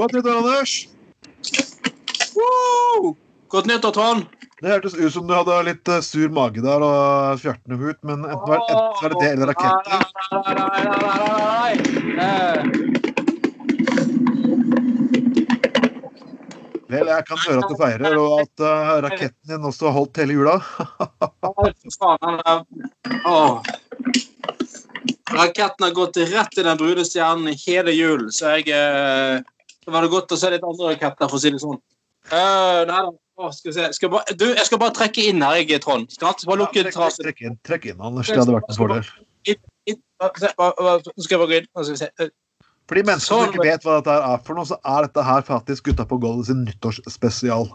Godt nyttår, Anders. Wow! Godt nyttår, Trond. Det hørtes ut som du hadde litt eh, sur mage der og fjertene ut, men enten var, enten var det det eller raketter. Nei, nei, nei, nei, nei, Vel, jeg kan høre at du feirer, og at uh, raketten din også har holdt hele jula. Raketten har gått rett i den brune stjernen hele julen, så jeg uh, Det var det godt å se litt andre raketter, for å si det sånn. Uh, nei da. Åh, skal se. Skal bare, du, jeg skal bare trekke inn her, jeg, Trond. Skal bare lukke Trekk, trekk inn, trekk inn, Anders. Det hadde vært en fordel. Nå skal jeg bare gå inn. Skal vi se. For de menneskene som ikke vet hva dette er for noe, så er dette her faktisk Gutta på gulvet sin nyttårsspesial.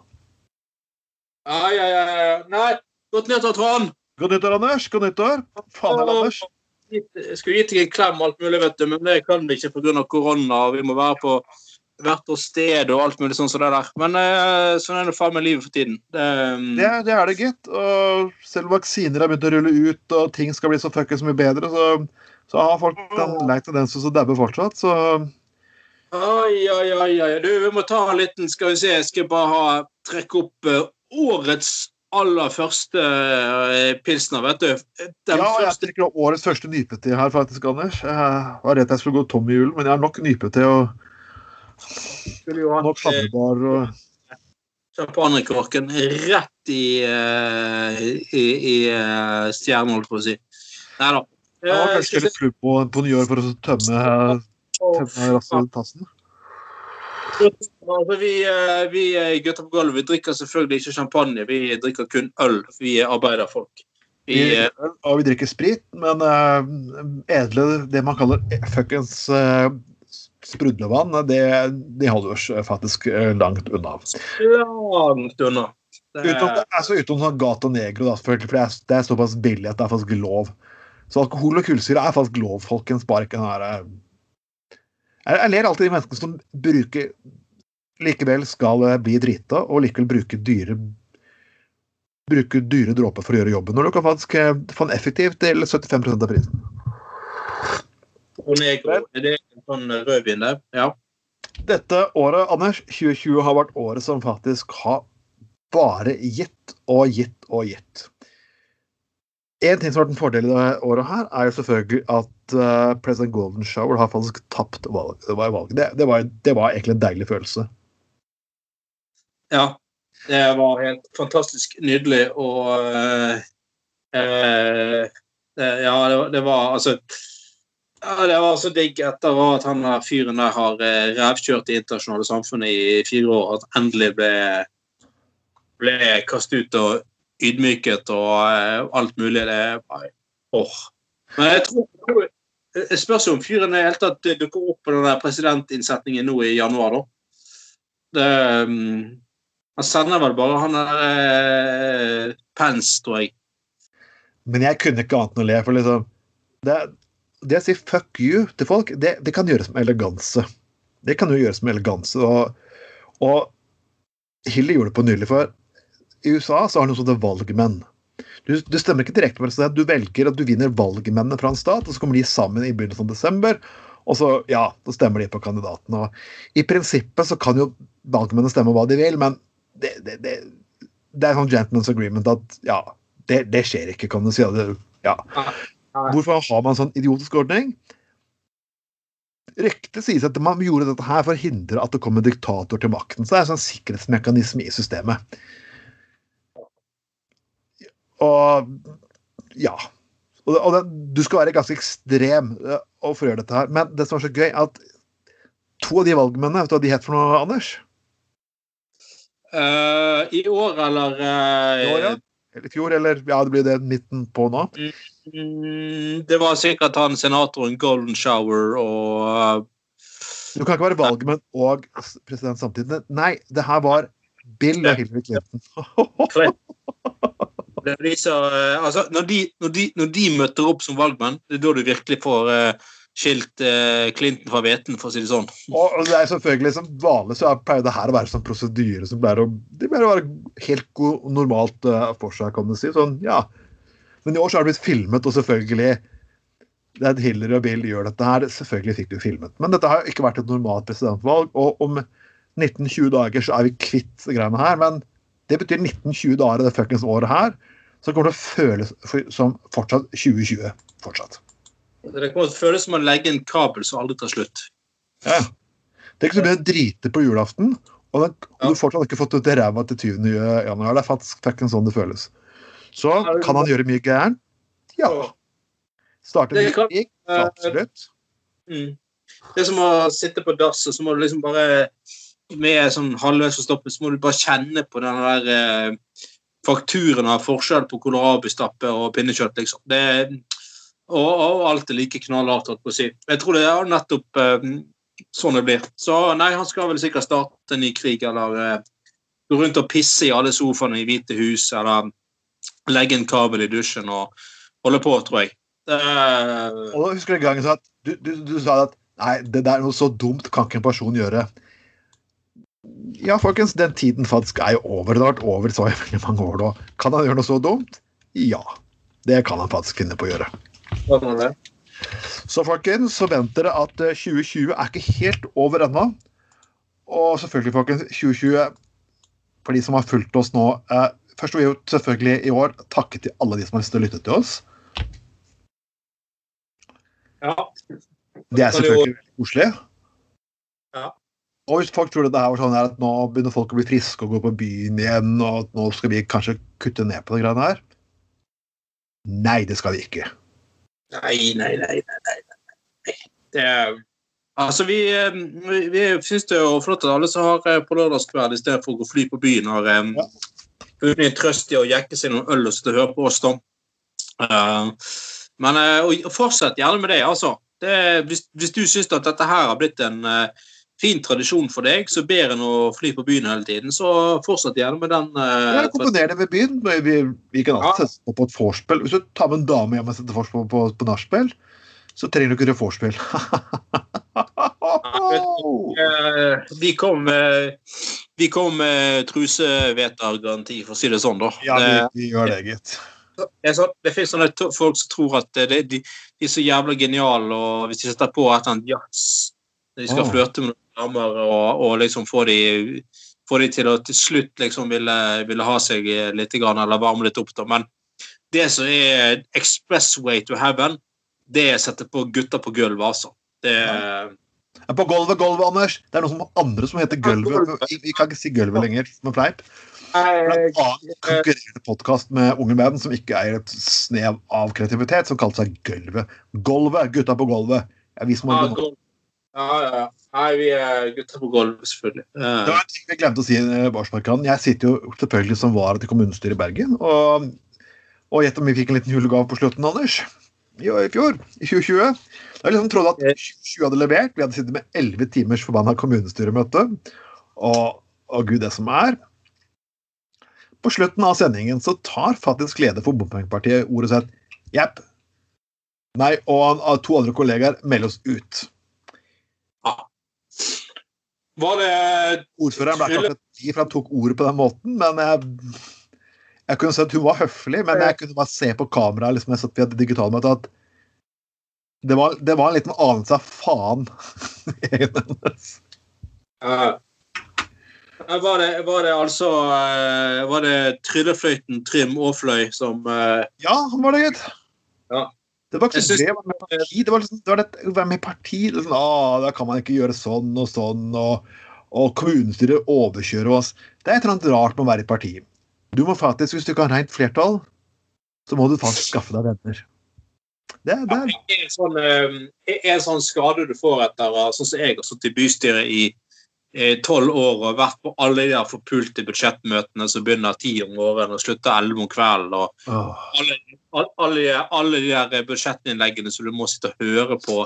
Ja, ja, ja. ja. Nei, godt nyttår, Trond. Godt nyttår, Anders. Godt nyttår. Faen heller, Anders. Jeg skulle gitt deg en klem og alt mulig, vet du, men det kan vi ikke pga. korona. Vi må være på hvert vårt sted og alt mulig sånn som det der. Men eh, sånn er det faen meg livet for tiden. Det, um, Det, det er det, gitt. Og selv vaksiner har begynt å rulle ut og ting skal bli så fuckings mye bedre, så, så har folk en lei tendens til å daue fortsatt. Så Oi, oi, oi, oi. Du, vi må ta en liten Skal vi se, jeg skal bare ha, trekke opp eh, årets aller første uh, pilsner, vet du. Den ja, jeg første drikker årets første nypete her, faktisk, Anders. Jeg var redd jeg skulle gå tom i julen, men jeg har nok nypete og nok eh, og champagnekorken rett i, i, i, i eh, stjernen, holdt på å si. Nei da. Jeg var kanskje litt full på, på nyår for å tømme, tømme rasshøltassen. Altså, vi, eh, vi eh, gutter på gulvet drikker selvfølgelig ikke champagne, vi drikker kun øl. Vi er arbeiderfolk. Vi, Vi, eh, og vi drikker sprit, men edle, det man kaller fuckings sprudlevann, det, det holder oss faktisk langt unna. langt unna. Det Utenom, er- altså, utenom sånn Gata Negro, da, for det er, det er såpass billig at det er faktisk lov. Så alkohol og kullsyre er faktisk lov, folkens. Bare ikke den her eh, jeg, jeg ler alltid de menneskene som bruker Likevel skal eh, bli drita, og likevel bruke dyre bruke dyre dråper for å gjøre jobben. Når du kan faktisk eh, få den effektivt til 75% av prisen. Og negro, er det en sånn rødvin der? Ja. Dette året, Anders, 2020, har vært året som faktisk har bare gitt og gitt og gitt. En ting som har vært en fordel i det året, her, er jo selvfølgelig at uh, president Golden Shower har faktisk tapt valg, det, var valget. Det, det, var, det var egentlig en deilig følelse. ja. Det var helt fantastisk nydelig og uh, uh, Ja, det var, det var altså ja, Det var så digg etter at han der fyren der har eh, revkjørt det internasjonale samfunnet i fire år, at endelig ble, ble kastet ut og ydmyket og eh, alt mulig. Det er åh. Men jeg tror, Jeg spørs om fyren i det hele tatt dukker opp på den der presidentinnsetningen nå i januar, da. Det, um, han sender vel bare han der eh, Pence, tror jeg. Men jeg kunne ikke annet enn å le, for liksom Det, det å si 'fuck you' til folk, det, det kan gjøres med eleganse. Det kan jo gjøres med eleganse. Og, og Hilly gjorde det på nylig, for i USA så har de noe som heter valgmenn. Du, du stemmer ikke direkte på president, du velger at du vinner valgmennene fra en stat, og så kommer de sammen i begynnelsen av desember, og så, ja, så stemmer de på kandidaten. I prinsippet så kan jo valgmennene stemme hva de vil, men det, det, det, det er sånn gentleman's agreement at ja, det, det skjer ikke, kan du si. Det, ja. Hvorfor har man en sånn idiotisk ordning? Ryktet sies at man gjorde dette her for å hindre at det kom en diktator til makten. Så det er en sånn sikkerhetsmekanisme i systemet. Og ja. Og, og det, du skal være ganske ekstrem og for å gjøre dette her. Men det som er så gøy, at to av de valgmennene, vet du hva de het for noe, Anders? Uh, I år, eller uh, I år, ja. Eller i fjor, eller ja, det blir det midten på nå. mm, Det var sikkert han senatoren Golden Shower og uh, Du kan ikke være valgmenn og president samtidig. Nei, det her var Bill og Hillary Clinton. det er de som, eh, altså, når, de, når, de, når de møter opp som valgmenn, det er da du virkelig får, uh, skilt uh, Clinton fra hveten, for å si det sånn. Og og det er selvfølgelig som vanlig så er- pleier det her å være sånn prosedyre som pleier å, De pleier å være helt god, normalt uh, for seg, kan du si. Sånn, ja. Men i år så har det blitt filmet, og selvfølgelig det er Hillary og Bill gjør dette her. Selvfølgelig fikk du filmet. Men dette har ikke vært et normalt presidentvalg, og om 19-20 dager så er vi kvitt greiene her. Men det betyr 19-20 dager i det fuckings året her, så kommer det til å føles som fortsatt 2020. Fortsatt. Det kommer til å føles som å legge en kabel som aldri tar slutt. Ja. Det er ikke du mye å drite på julaften, og, den, og du fortsatt ikke fått ut ræva til 20. januar. Det er faktisk sånn det føles. Så kan han gjøre mye gærent? Ja. Starte kan- krig? Absolutt. Mm. Det er som å sitte på dass, og så må du liksom bare med sånn halvveis forstoppet, så må du bare kjenne på den der eh, fakturen har forskjell på kålrabistappe og pinnekjøtt, liksom. Det, og, og alt er like knallhardt, holdt på å si. Jeg tror det er nettopp eh, sånn det blir. Så nei, han skal vel sikkert starte en ny krig, eller eh, gå rundt og pisse i alle sofaene i Hvite hus, eller legge en kabel i dusjen og holde på, tror jeg. Eh, Og da husker jeg en gang du, du, du sa at nei, det er noe så dumt kan ikke en person gjøre. Ja, folkens, den tiden faktisk er jo over. Det har vært over så i veldig mange år nå. Kan han gjøre noe så dumt? Ja. Det kan han faktisk finne på å gjøre. Det. Så folkens, så vent dere at eh, 2020 er ikke helt over ennå. Og selvfølgelig, folkens, 2020 For de som har fulgt oss nå eh, Først vil jeg jo selvfølgelig i år takke til alle de som har lyst til å lytte til oss. Ja. Det er selvfølgelig veldig koselig. Og hvis folk tror det her var sånn at nå begynner folk å bli friske og gå på byen igjen, og at nå skal vi kanskje kutte ned på de greiene her Nei, det skal vi ikke. Nei, nei, nei, nei, nei. Det er Altså, vi, eh, vi, vi syns det er flott at alle som har eh, på lørdagskveld istedenfor å gå fly på byen, har um, Ja. funnet en trøst i å jekke seg noen øl og sitte og høre på oss, da. Eh, men eh, fortsett gjerne med det, altså. Det, hvis, hvis du syns at dette her har blitt en eh, fin tradisjon for deg, så bedre enn å fly på byen hele tiden, så fortsett gjerne med den. Uh, Ja, Komponer det med byen. Vi, vi kan Ja. alltid sette på på et vorspiel. Hvis du tar med en dame hjem og setter vorspiel på, på, på nachspiel, så trenger du ikke gjøre vorspiel. Eh, vi kom med vi kom med trusevetergaranti, for å si det sånn, da. ja, vi, vi gjør det, gitt. det, sånn, det finnes sånne folk som tror at det, de, de er så jævla geniale, og hvis de setter på et eller annet jazz De skal oh. flørte med noen damer og, og liksom få de, få de til å til slutt liksom ville, ville ha seg litt, grann, eller varme litt opp. da, Men det som er expressway to heaven, det er å sette på gutter på gulvet, altså. Det er Ja, På gulvet, gulvet, Anders. Det er noen som, andre som heter Gulvet. Vi, kan ikke si gulvet lenger, fleip. Er en annen konkurrerende podkast med unge menn som ikke eier et snev av kreativitet, som kalte seg Gulvet. Gulvet, gutta på gulvet. Ja, vi som Ja, har gulv. Ja, ja. ja. Nei, vi er gutter på gulvet, selvfølgelig. Det Eh, var en ting vi glemte å si. eh, Barsmarkan. Jeg sitter jo selvfølgelig som vara til kommunestyret i Bergen. Og, og gjett om vi fikk en liten julegave på slutten, Anders. I, I fjor, i 2020. Jeg liksom trodde at 2020 hadde levert. Vi hadde sittet med 11 timers forbanna kommunestyremøte. Og, og gud, det som er. På slutten av sendingen så tar faktisk leder for Bompengepartiet ordet og sier jepp. Meg og to andre kollegaer melder oss ut. Var det Ordføreren ble ikke akkurat for han tok ordet på den måten, men jeg, jeg kunne at hun var høflig, men jeg kunne bare se på kameraet liksom, jeg satt et digitalmøte at det var, det var en liten anelse av faen i øynene hennes. var det, var det altså eh, Var det tryllefløyten Trym Aafløy som uh, Ja, han var det, gitt. Ja. Det var ikke synes- det, var med parti. Det var liksom, det var det, å være med i parti. Liksom, ah, da kan man ikke gjøre sånn og sånn, og, og kommunestyret overkjører oss. Det er et eller annet rart med å være i parti. Du må faktisk, Hvis du ikke har rent flertall, så må du faktisk skaffe deg venner. Det, det er en sånn, er en sånn skade du får etter eh, sånn som jeg har sittet i bystyret i tolv år og vært på alle de forpulte budsjettmøtene som begynner ti om morgenen og slutter elleve om kvelden. og oh. alle, alle, alle, de der budsjettinnleggene som du må sitte og høre på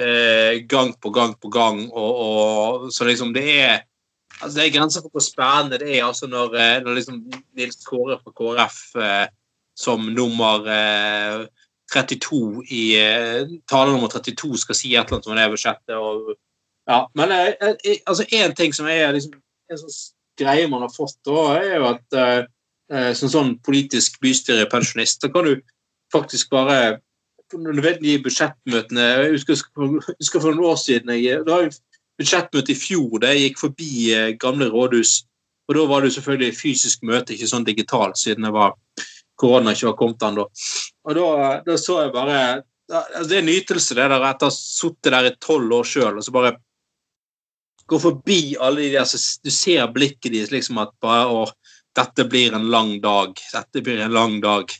eh, gang på gang på gang. Og, og, så liksom det er altså det er grenser for hvor spennende det er altså når, eh, når liksom Nils Kåre fra KrF eh, som nummer eh, 32 i tale nummer 32 skal si et eller annet om det budsjettet. Og, ja, men altså én ting som er liksom, en sånn greie man har fått, da, er jo at eh, som sånn politisk bystyrepensjonist, så kan du faktisk bare vet de budsjettmøtene Jeg husker, husker for noen år siden jeg, Det var budsjettmøte i fjor da jeg gikk forbi eh, gamle rådhus. Og da var det jo selvfølgelig fysisk møte, ikke sånn digitalt, siden det var korona ikke var kommet ennå. Og da, da, så jeg bare altså Det er en nytelse, det der, etter å ha sittet der i tolv år sjøl, og så bare gå forbi alle de der så Du ser blikket deres liksom at bare å, dette blir en lang dag. Dette blir en lang dag.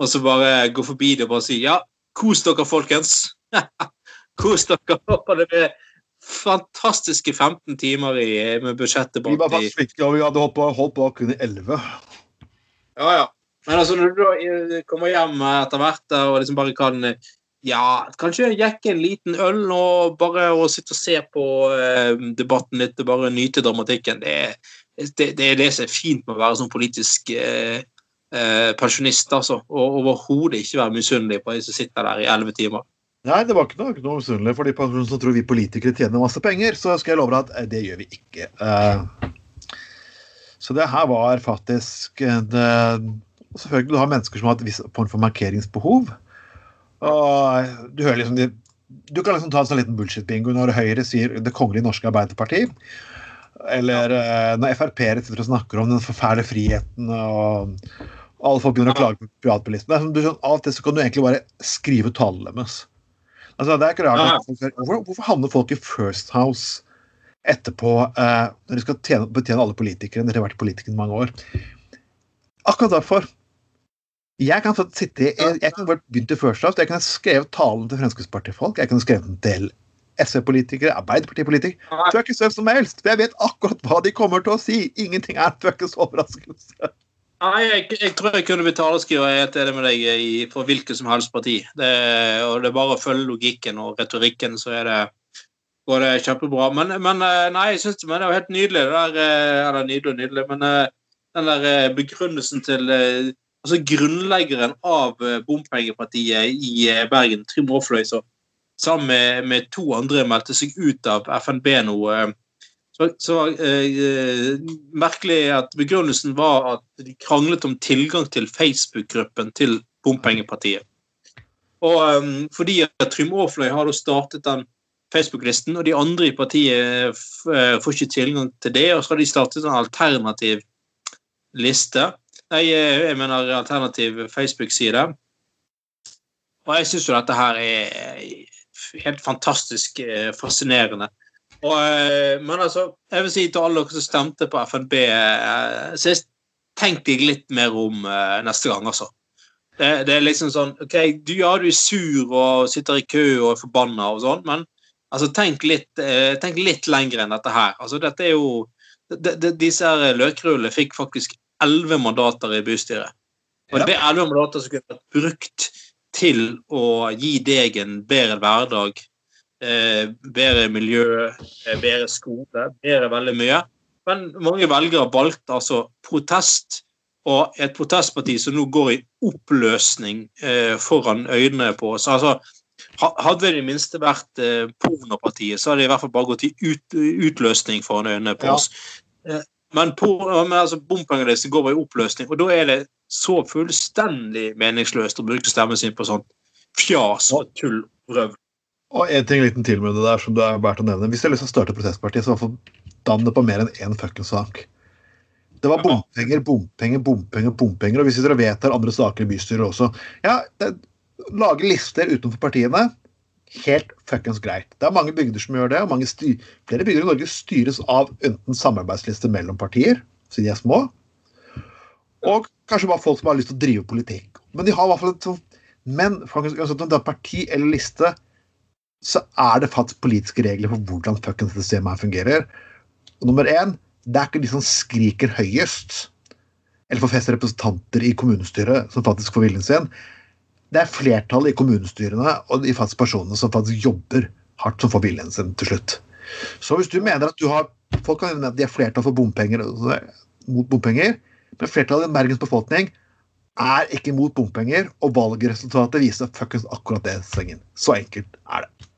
Og så bare gå forbi det og bare si ja, kos dere, folkens. kos dere. Det blir fantastiske 15 timer i, med budsjettet Vi var faktisk flinke, og vi hadde holdt på, holdt på kun i 11. Ja, ja. Men altså, når du kommer hjem etter hvert og liksom bare kan ja, kanskje jekke en liten øl og bare å sitte og se på eh, debatten litt og bare nyte dramatikken, det, det, det, er det som er fint med å være sånn politisk eh, eh, pensjonist, altså. Og overhodet ikke være misunnelig på de som sitter der i elleve timer. Nei, det var ikke noe, ikke noe misunnelig for de som tror vi politikere tjener masse penger. Så skal jeg love deg at eh, det gjør vi ikke. Så det her var faktisk det, Selvfølgelig du har mennesker som har et visst form for markeringsbehov. Og du hører liksom de, Du kan liksom ta en sånn liten bullshit-bingo når Høyre sier Det kongelige norske Arbeiderparti. Eller ja. når Frp-ere sitter og snakker om den forferdelige friheten og alle folk begynner å klage på privatbilisme. Av og til så kan du egentlig bare skrive talen deres. Altså, det er ikke rart. Hvorfor, hvorfor havner folk i First House etterpå, eh, når de skal tjene, betjene alle politikere, når de har vært politikere i mange år? Akkurat derfor. Jeg kan sitte jeg, jeg kan begynt i First House, jeg kunne skrevet talen til Fremskrittspartifolk, jeg kan skrevet den til SV-politikere, Arbeiderpartipolitikere. Er ikke søv som helst, for jeg vet akkurat hva de kommer til å si. Ingenting er fuckings overraskelse. Nei, jeg, jeg, tror jeg kunne blitt taleskriver helt enig med deg i, for hvilket som helst parti. Det, og det er bare å følge logikken og retorikken, så er det, går det kjempebra. Men, men eh, nei, jeg synes det, var helt nydelig. Det der, eh, eller nydelig og nydelig, men eh, den der begrunnelsen til altså Grunnleggeren av bompengepartiet i Bergen, Trym Aafløy, sammen med, med, to andre meldte seg ut av FNB nå så, så eh, merkelig at begrunnelsen var at de kranglet om tilgang til Facebook-gruppen til Bompengepartiet. Og um, fordi at Trym Aafløy har startet den Facebook-listen, og de andre i partiet eh, får ikke tilgang til det, og så har de startet en alternativ liste. Nei, eh, jeg mener alternativ Facebook-side. Og jeg syns jo dette her er helt fantastisk fascinerende. Og, eh, men altså, jeg vil si til alle dere som stemte på FNB eh, sist, tenk deg litt mer om eh, neste gang, altså. Det, det, er liksom sånn OK, du, ja, du er sur og sitter i kø og er forbanna og sånn, men altså, tenk litt, tenk litt lenger enn dette her. Altså, dette er jo de, de, Disse løkrullene fikk faktisk elleve mandater i bystyret. Og det er elleve mandater som kunne vært brukt til å gi deg en bedre hverdag Eh, bedre miljø, eh, bedre skole, bedre veldig mye. Men mange velgere valgte altså protest, og et protestparti som nå går i oppløsning eh, foran øynene på oss. Altså, hadde det i minste vært eh, pornopartiet, så hadde det i hvert fall bare gått i ut, utløsning foran øynene på oss. Ja. Men, por, men altså, bompengelisten går i oppløsning, og da er det så fullstendig meningsløst å bruke stemmen sin på sånt fjas og tull og røv. Og en ting liten til med det der som det er verdt å nevne. Hvis du har lyst til å starte protestpartiet, så dann det på mer enn én fuckings sak. Det var bompenger, bompenger, bompenger, bompenger. Og hvis dere vedtar andre saker i bystyret også Ja, det, lage lister utenfor partiene. Helt fuckings greit. Det er mange bygder som gjør det, og flere bygder i Norge styres av enten samarbeidsliste mellom partier, siden de er små, og kanskje bare folk som har lyst til å drive politikk. Men de har i hvert fall et sånt Men faktisk, om det er parti eller liste så er det faktisk politiske regler for hvordan fuckings systemet her fungerer. Og nummer én, det er ikke de som skriker høyest, eller får flest representanter i kommunestyret som faktisk får viljen sin. Det er flertallet i kommunestyrene og de faktisk personene som faktisk jobber hardt, som får viljen sin til slutt. Så hvis du mener at du har Folk kan mene at de er flertall for bompenger mot bompenger, men flertallet i Bergens befolkning er ikke mot bompenger, og valgresultatet viser fuckings akkurat det Sengen. Så enkelt er det.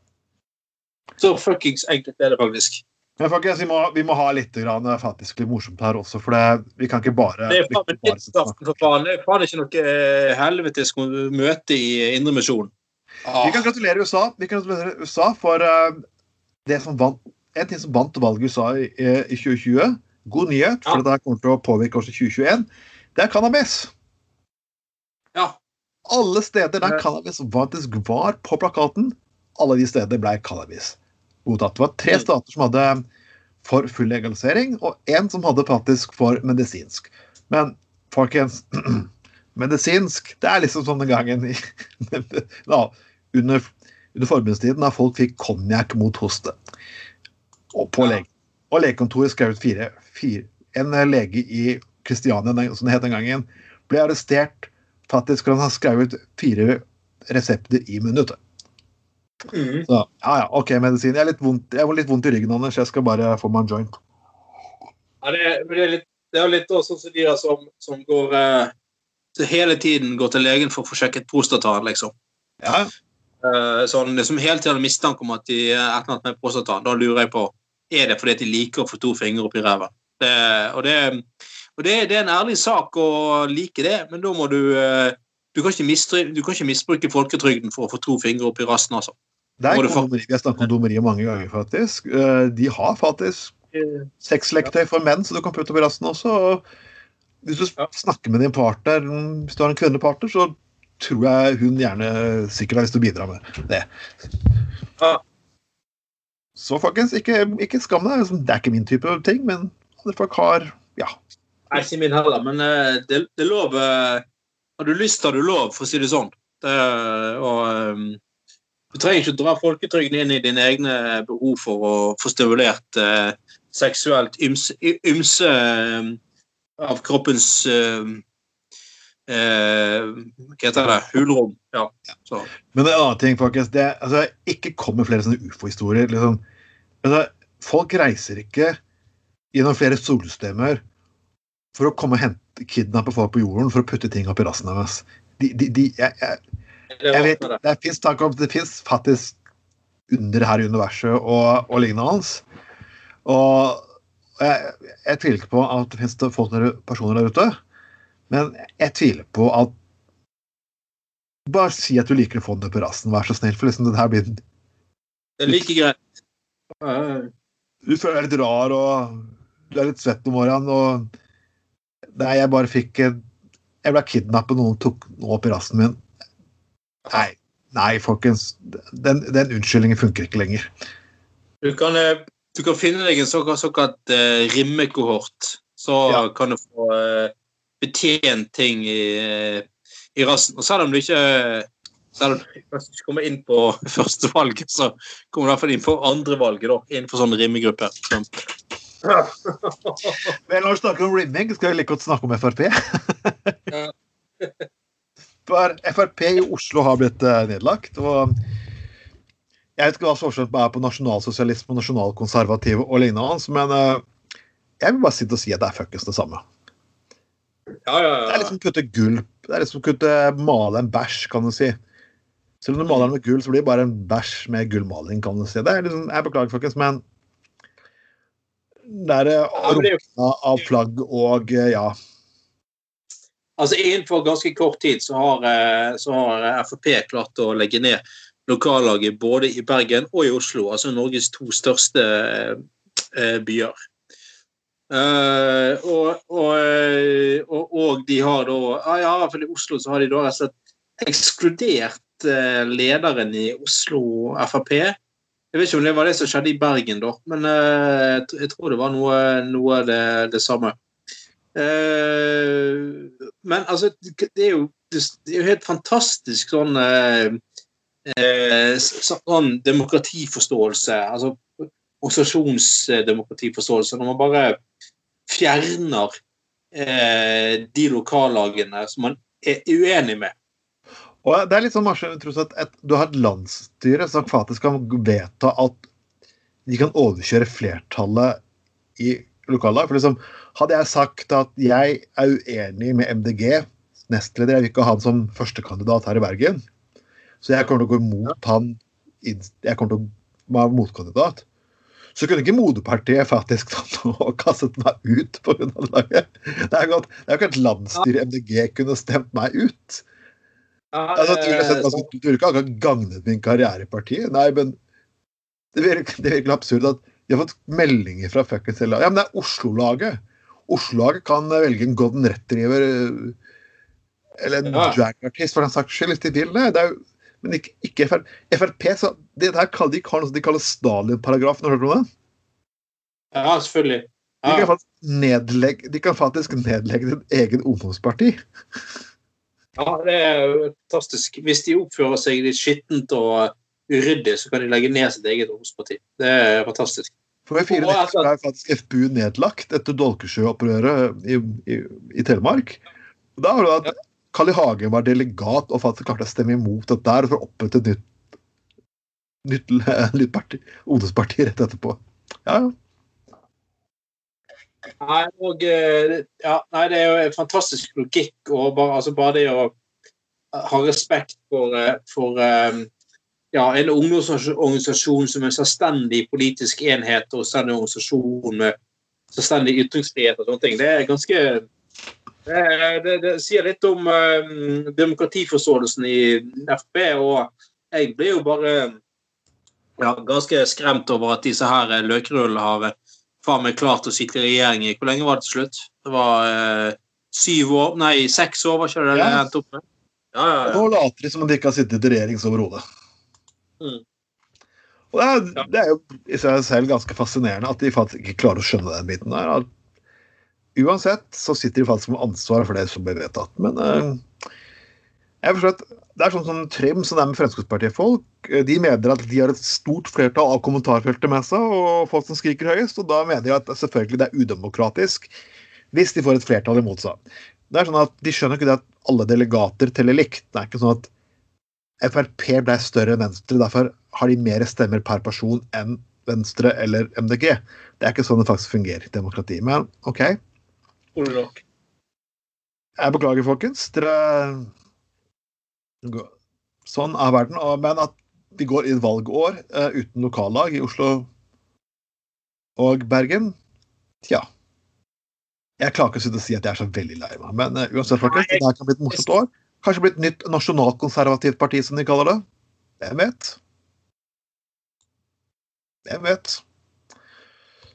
Så fuckings enkelt er det faktisk. Men folkens, vi må, vi må ha litt grann, faktisk litt morsomt her også, for det, vi kan ikke bare Det er faen ikke ikke noe eh, helvetes møte i Indremisjonen. Ah, Vi kan gratulere USA Vi kan gratulere USA for eh, det som vant, en ting som vant valget i USA i, eh, i 2020. God nyhet, for Ja. det kommer til å påvirke oss i 2021. Det er cannabis. ja. Alle steder der cannabis faktisk var på plakaten, alle de steder ble cannabis godtatt. Det var tre Mm. stater som hadde for full legalisering, og én som hadde faktisk for medisinsk. Men folkens, medisinsk det er liksom sånn den gangen i, da, under, under forbudstiden da folk fikk konjakk mot hoste. Og på lege. Og legekontoret skrev ut fire, fire En lege i Kristiania, som det het den gangen, ble arrestert faktisk for han har skrevet fire resepter i minuttet. Mhm. Så ja, ja, OK, medisin. Jeg er litt vondt, jeg har litt vondt i ryggen, Anders. Jeg skal bare få meg en joint. Ja, det, er, det, er litt, det er litt også sånn som de der som, som går eh, hele tiden går til legen for å få sjekket prostataen, liksom. Ja, Eh, sånn, som hele tiden har mistanke om at de er et eller annet med prostataen. Da lurer jeg på er det fordi de liker å få to fingre opp i ræva. Og det, og det, det er en ærlig sak å like det, men da må du eh, du kan ikke misbruke folketrygden for å få to fingre opp i rassen, altså. Det er kondomeri. Vi har snakket om kondomeri mange ganger, faktisk. Eh, De har faktisk sexleketøy for menn, så du kan putte opp i rassen også. og Hvis du snakker med din partner, hvis du har en kvinnelig partner, så tror jeg hun gjerne sikkert har lyst til å bidra med det. Så folkens, ikke, ikke skam deg. Det er ikke min type ting, men andre folk har Ja. Nei, ikke min heller, men eh, det, det er lov eh, Har du lyst, har du lov, for å si det sånn. Det, og, eh, du trenger ikke å dra folketrygden inn i dine egne behov for å få stimulert eh, seksuelt ymse, ymse eh, av kroppens eh, eh, Hva heter det? Hulrom. Ja. Så. Men en annen ting, faktisk. det altså, ikke kom med flere sånne ufo-historier. Liksom. Altså, folk reiser ikke gjennom flere solsystemer for å komme og hente kidnappe folk på jorden for å putte ting opp i rassen deres. De, de, de, jeg, jeg, jeg vet, det. fins det fins faktisk under her i universet og, og lignende hans. Og jeg, jeg tviler ikke på at det fins personer der ute, men jeg tviler på at Bare si at du liker å få den opp i rassen, vær så snill, for liksom det her blir Det er like greit. Du føler deg litt rar, og du er litt svett om morgenen, og Nei, jeg bare fikk Jeg ble kidnappet, noen tok noe opp i rassen min. Nei, nei, folkens. Den, den unnskyldningen funker ikke lenger. Du kan, eh, du kan finne deg en såkalt, såkalt uh, rimmekohort. Så Ja. kan du få uh, betjent ting i, uh, i rassen. Og selv om du ikke selv om du ikke kommer inn på første valg, så kommer du i hvert fall inn på andre valget da, innenfor sånne rimmegrupper. Så, Men når vi snakker om rimming, skal vi like godt snakke om Frp. Ja. Frp i Oslo har blitt eh, nedlagt. og Jeg vet ikke hva forskjellen er på nasjonalsosialisme og nasjonalkonservative og lignende, men eh, jeg vil bare sitte og si at det er fuckings det samme. ja, ja, Det er liksom kutte gulp. Det er liksom kutte male en bæsj, kan du si. Selv om du maler den med gull, så blir det bare en bæsj med gullmaling, kan du si. Det er liksom, Jeg beklager, folkens, men det er eh, Ja, rota av flagg og eh, ja. Altså Innenfor ganske kort tid så har, eh, så har eh, Frp klart å legge ned lokallaget både i Bergen og i Oslo, altså Norges to største eh, byer. Og, og, og, og de har da Ja, fall i Oslo så har de da rett og slett ekskludert lederen i Oslo Frp. Jeg vet ikke om det var det som skjedde i Bergen, da, men jeg tror det var noe, noe av det, det samme. Eh, men altså, det er jo, det er jo helt fantastisk sånn eh, eh, sånn demokratiforståelse, altså organisasjonsdemokratiforståelse, når man bare fjerner eh, de lokallagene som man er uenig med. Og det er litt sånn tross at et, Du har et landsstyre som faktisk kan vedta at de kan overkjøre flertallet i lokallag. For liksom, hadde jeg sagt at jeg er uenig med MDG nestleder. Jeg vil ikke ha han som førstekandidat her i Bergen. Så jeg kommer til å gå imot han. Jeg kommer til å være motkandidat. Så kunne ikke moderpartiet faktisk tatt og kastet meg ut pga. laget. Det er jo ikke et landsstyre i MDG kunne stemt meg ut. Altså, du, vil ikke akkurat gagnet min karriere i partiet. Nei, men det virker, det virker absurd at de har fått meldinger fra fuckings hele Ja, men det er Oslo-laget. Oslo-laget kan velge en golden retriever eller en ja. dragartist for den saks skyld hvis de vil det. det er jo, men ikke, ikke FR, Frp så, det der kaller de, noe de kaller Stalin-paragrafen. Har du hørt om det? Ja, selvfølgelig. Ja. De, kan nedlegge, de kan faktisk nedlegge din egen ungdomsparti. Ja, det er fantastisk. Hvis de oppfører seg litt skittent og uryddig, så kan de legge ned sitt eget ungdomsparti. Det er fantastisk. For i fire uker er faktisk FPU nedlagt etter Dolkesjø-opprøret i, i, i, Telemark. Da har det at Carl I. Hagen var delegat og faktisk klarte å stemme imot dette der for å opprette et nytt, nytt, nytt parti, ungdomsparti rett etterpå. Ja, ja. Nei, og, eh, ja, nei, det er jo en fantastisk logikk. og bare, altså bare det å ha respekt for, eh, for eh, ja, en ungdomsorganisasjon som en selvstendig politisk enhet og selvstendig organisasjon med selvstendig ytringsfrihet og sånne ting, det er ganske Det, det, det sier litt om um, demokratiforståelsen i FB, og jeg blir jo bare ja, ganske skremt over at disse her løkrullene har faen meg klart å sitte i regjering i Hvor lenge var det til slutt? Det var uh, syv år Nei, seks år, var ikke det det ja. endte opp med? Ja, ja, ja. Nå later de som om de ikke har sittet i regjering overhodet. Mm. Og det er, det er, jo i seg selv ganske fascinerende at de faktisk ikke klarer å skjønne den biten der. Uansett så sitter de faktisk med ansvar for det som ble vedtatt. Men uh, jeg forstår at det er sånn som Trym, som er med Fremskrittspartiet-folk, eh, de mener at de har et stort flertall av kommentarfeltet med seg, og folk som skriker høyest, og da mener de at selvfølgelig det er udemokratisk hvis de får et flertall imot seg. Det er sånn at De skjønner ikke det at alle delegater teller likt. Det er ikke sånn at Frp ble større enn Venstre, derfor har de mer stemmer per person enn Venstre eller MDG. Det er ikke sånn det faktisk fungerer i demokrati. Men OK. Jeg beklager, folkens. Dere Sånn er verden. Men at vi går i et valgår uh, uten lokallag i Oslo og Bergen Tja. Jeg klarer ikke å si at jeg er så veldig lei meg. Men uh, uansett, folkens, det her kan bli et morsomt år. Kanskje bli et nytt nasjonalkonservativt parti, som de kaller det. Hvem vet? Hvem vet?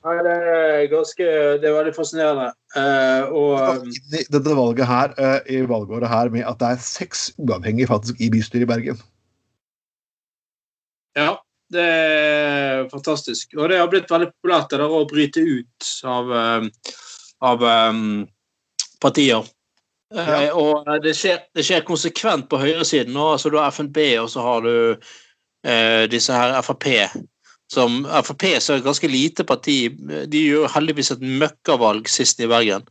Nei, det er ganske Det er veldig fascinerende. Uh, og Dette valget her, uh, i valgåret her med at det er seks uavhengige faktisk i bystyret i Bergen. Ja, det er fantastisk. Og det har blitt veldig populært det der å bryte ut av, uh, av um, partier. Ja. og det skjer, det skjer, konsekvent på høyresiden. Nå, altså Du har FNB, og så har du disse her Frp som Frp er et ganske lite parti. De gjør heldigvis et møkkavalg sist i Bergen.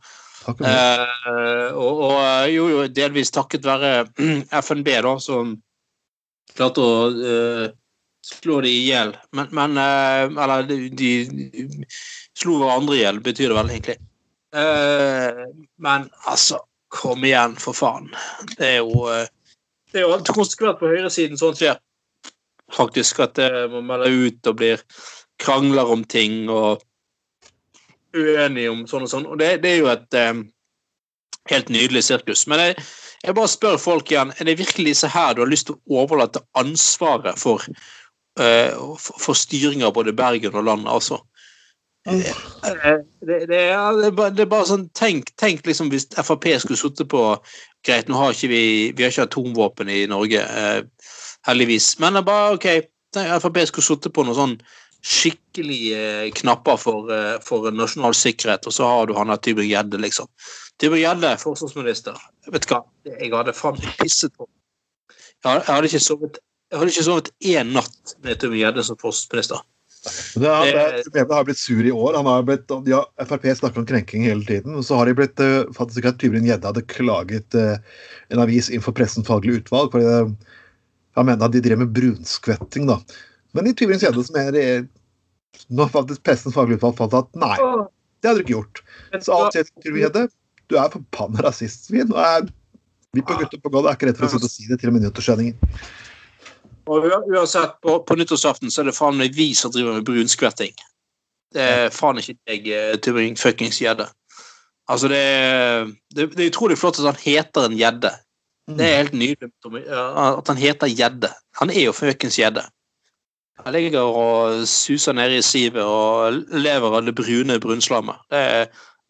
Eh, og, og, jo, jo, delvis takket være FNB, da, som klarte å eh, slå de i hjel. Men, men eh, Eller de, de, slo hverandre i hjel, betyr det vel egentlig. Eh, men altså, kom igjen, for faen. Det er jo eh, det er jo alt konsekvent på høyresiden sånt skjer faktisk at man melder ut og blir krangler om ting og uenige om sånn og sånn. Og det, det er jo et um, helt nydelig sirkus. Men jeg, jeg, bare spør folk igjen, er det virkelig så her du har lyst til å overlate ansvaret for, uh, for, for styring av både Bergen og landet, altså? Det, det, det, er, bare, det, er, bare, sånn Tenk, tenk liksom hvis Frp skulle sittet på Greit, nå har ikke vi, vi har ikke atomvåpen i Norge. eh, heldigvis. Men det er bare OK, Frp skulle sittet på noen sånn skikkelige eh, knapper for, eh, for, nasjonal sikkerhet, og så har du han der Tybring-Gjedde, liksom. Tybring-Gjedde, forsvarsminister. Jeg vet hva, jeg hadde faen meg pisset på. Jeg hadde ikke sovet jeg hadde ikke sovet én natt med Tybring-Gjedde som forsvarsminister. Det har, det, har blitt sur i år. Han har blitt, ja, Frp snakker om krenking hele tiden. og Så har de blitt uh, faktisk at Tybring-Gjedde hadde klaget uh, en avis innenfor Pressens faglige utvalg. fordi han mener at de drev med brunskvetting, da. Men i Tybring Gjedde som mener de Nå faktisk pressens faglige utvalg fant at nei, det hadde du ikke gjort. Så alt sier Tybring Gjedde du er forbanna rasistsvin. og er Vi på Gutter på gulvet er ikke redd for å sitte og si det til og med nyttårssendinger. Og uansett, på, på nyttårsaften så er det faen meg vi som driver med brunskvetting. Det er faen ikke jeg, eh, Tybring fuckings gjedde. Altså, det er, det, det er utrolig flott at han heter en gjedde. Det er helt nydelig at han heter gjedde. Han er jo fuckings gjedde. Han ligger og suser nede i sivet og lever av det brune brunslammet. Det,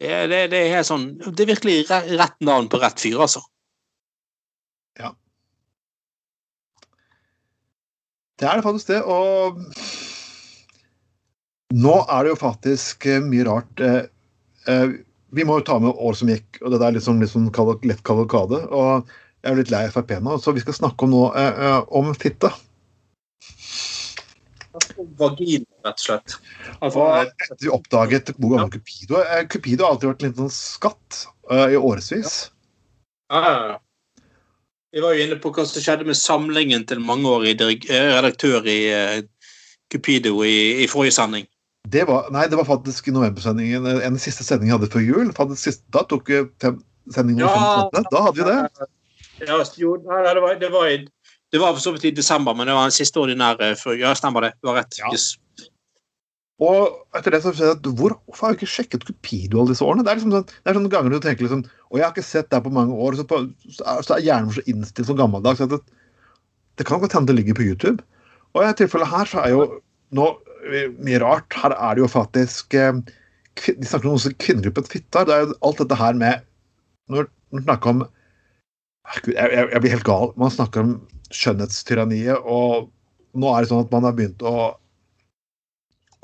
det, det, er helt sånn Det er virkelig rett navn på rett fyr, altså. Det er det faktisk det, og nå er det jo faktisk eh, mye rart. eh, eh, Vi må jo ta med år som gikk, og det der er litt sånn kaval- lett kavalkade. Og jeg er litt lei Frp nå, så vi skal snakke om nå om fitte. Vagina, rett og slett. Altså, Og etter vi oppdaget hvor gammel Cupido er Cupido har alltid vært en liten skatt eh, i årevis. Ja, ja, ja. Vi var jo inne på hva som skjedde med samlingen til mangeårig eh, redaktør i eh, Cupido i, i forrige sending. Det var, nei, det var faktisk i novembersendingen, eh, en siste sending jeg hadde før jul. Siste, da tok fem, sending nummer Ja. 58. Da hadde vi det. Ja, jo, nei, nei, det, var, det, var i, det var for så vidt i desember, men det var den siste ordinære før. Ja, stemmer det. Du har rett. Ja. Yes. Og etter det så skjedde det at Hvorfor har jeg ikke sjekket Cupido alle disse årene? Det er liksom sånn, det er sånne ganger du tenker liksom Og jeg har ikke sett deg på mange år, så, på, så er, er hjernen så innstilt som gammeldags at det, det kan godt hende det ligger på YouTube. Og i tilfellet her så er jo nå eh, mye rart. Her er det jo faktisk eh, De snakker om kvinnegruppen Fittar. Det er jo alt dette her med Når man snakker om Gud, jeg, jeg, jeg blir helt gal. Man snakker om skjønnhetstyranniet, og nå er det sånn at man har begynt å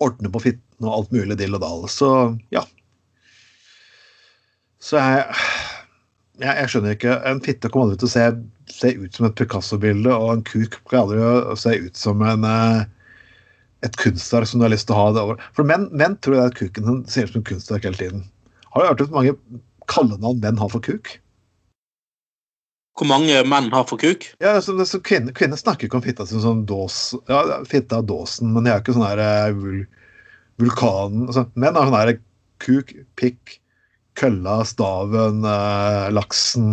ordne på fitten og alt mulig dill og dall. Så ja. Så jeg, jeg, jeg skjønner ikke. En fitte kommer aldri til å se, se ut som et Picasso-bilde, og en kuk kommer aldri til å se ut som en, eh, et kunstverk som du har lyst til å ha det over. For menn, menn tror jeg at kuken ser ut som et kunstverk hele tiden. Har du hørt ut mange kallenavn menn har for kuk? Hvor mange menn har for kuk? Ja, så, så kvinner, kvinner snakker ikke om fitta som sånn dås, ja, fitta av dåsen, men de er ikke sånn her eh, vul, vulkanen altså, Menn har sånn her kuk, pikk, kølla, staven, eh, laksen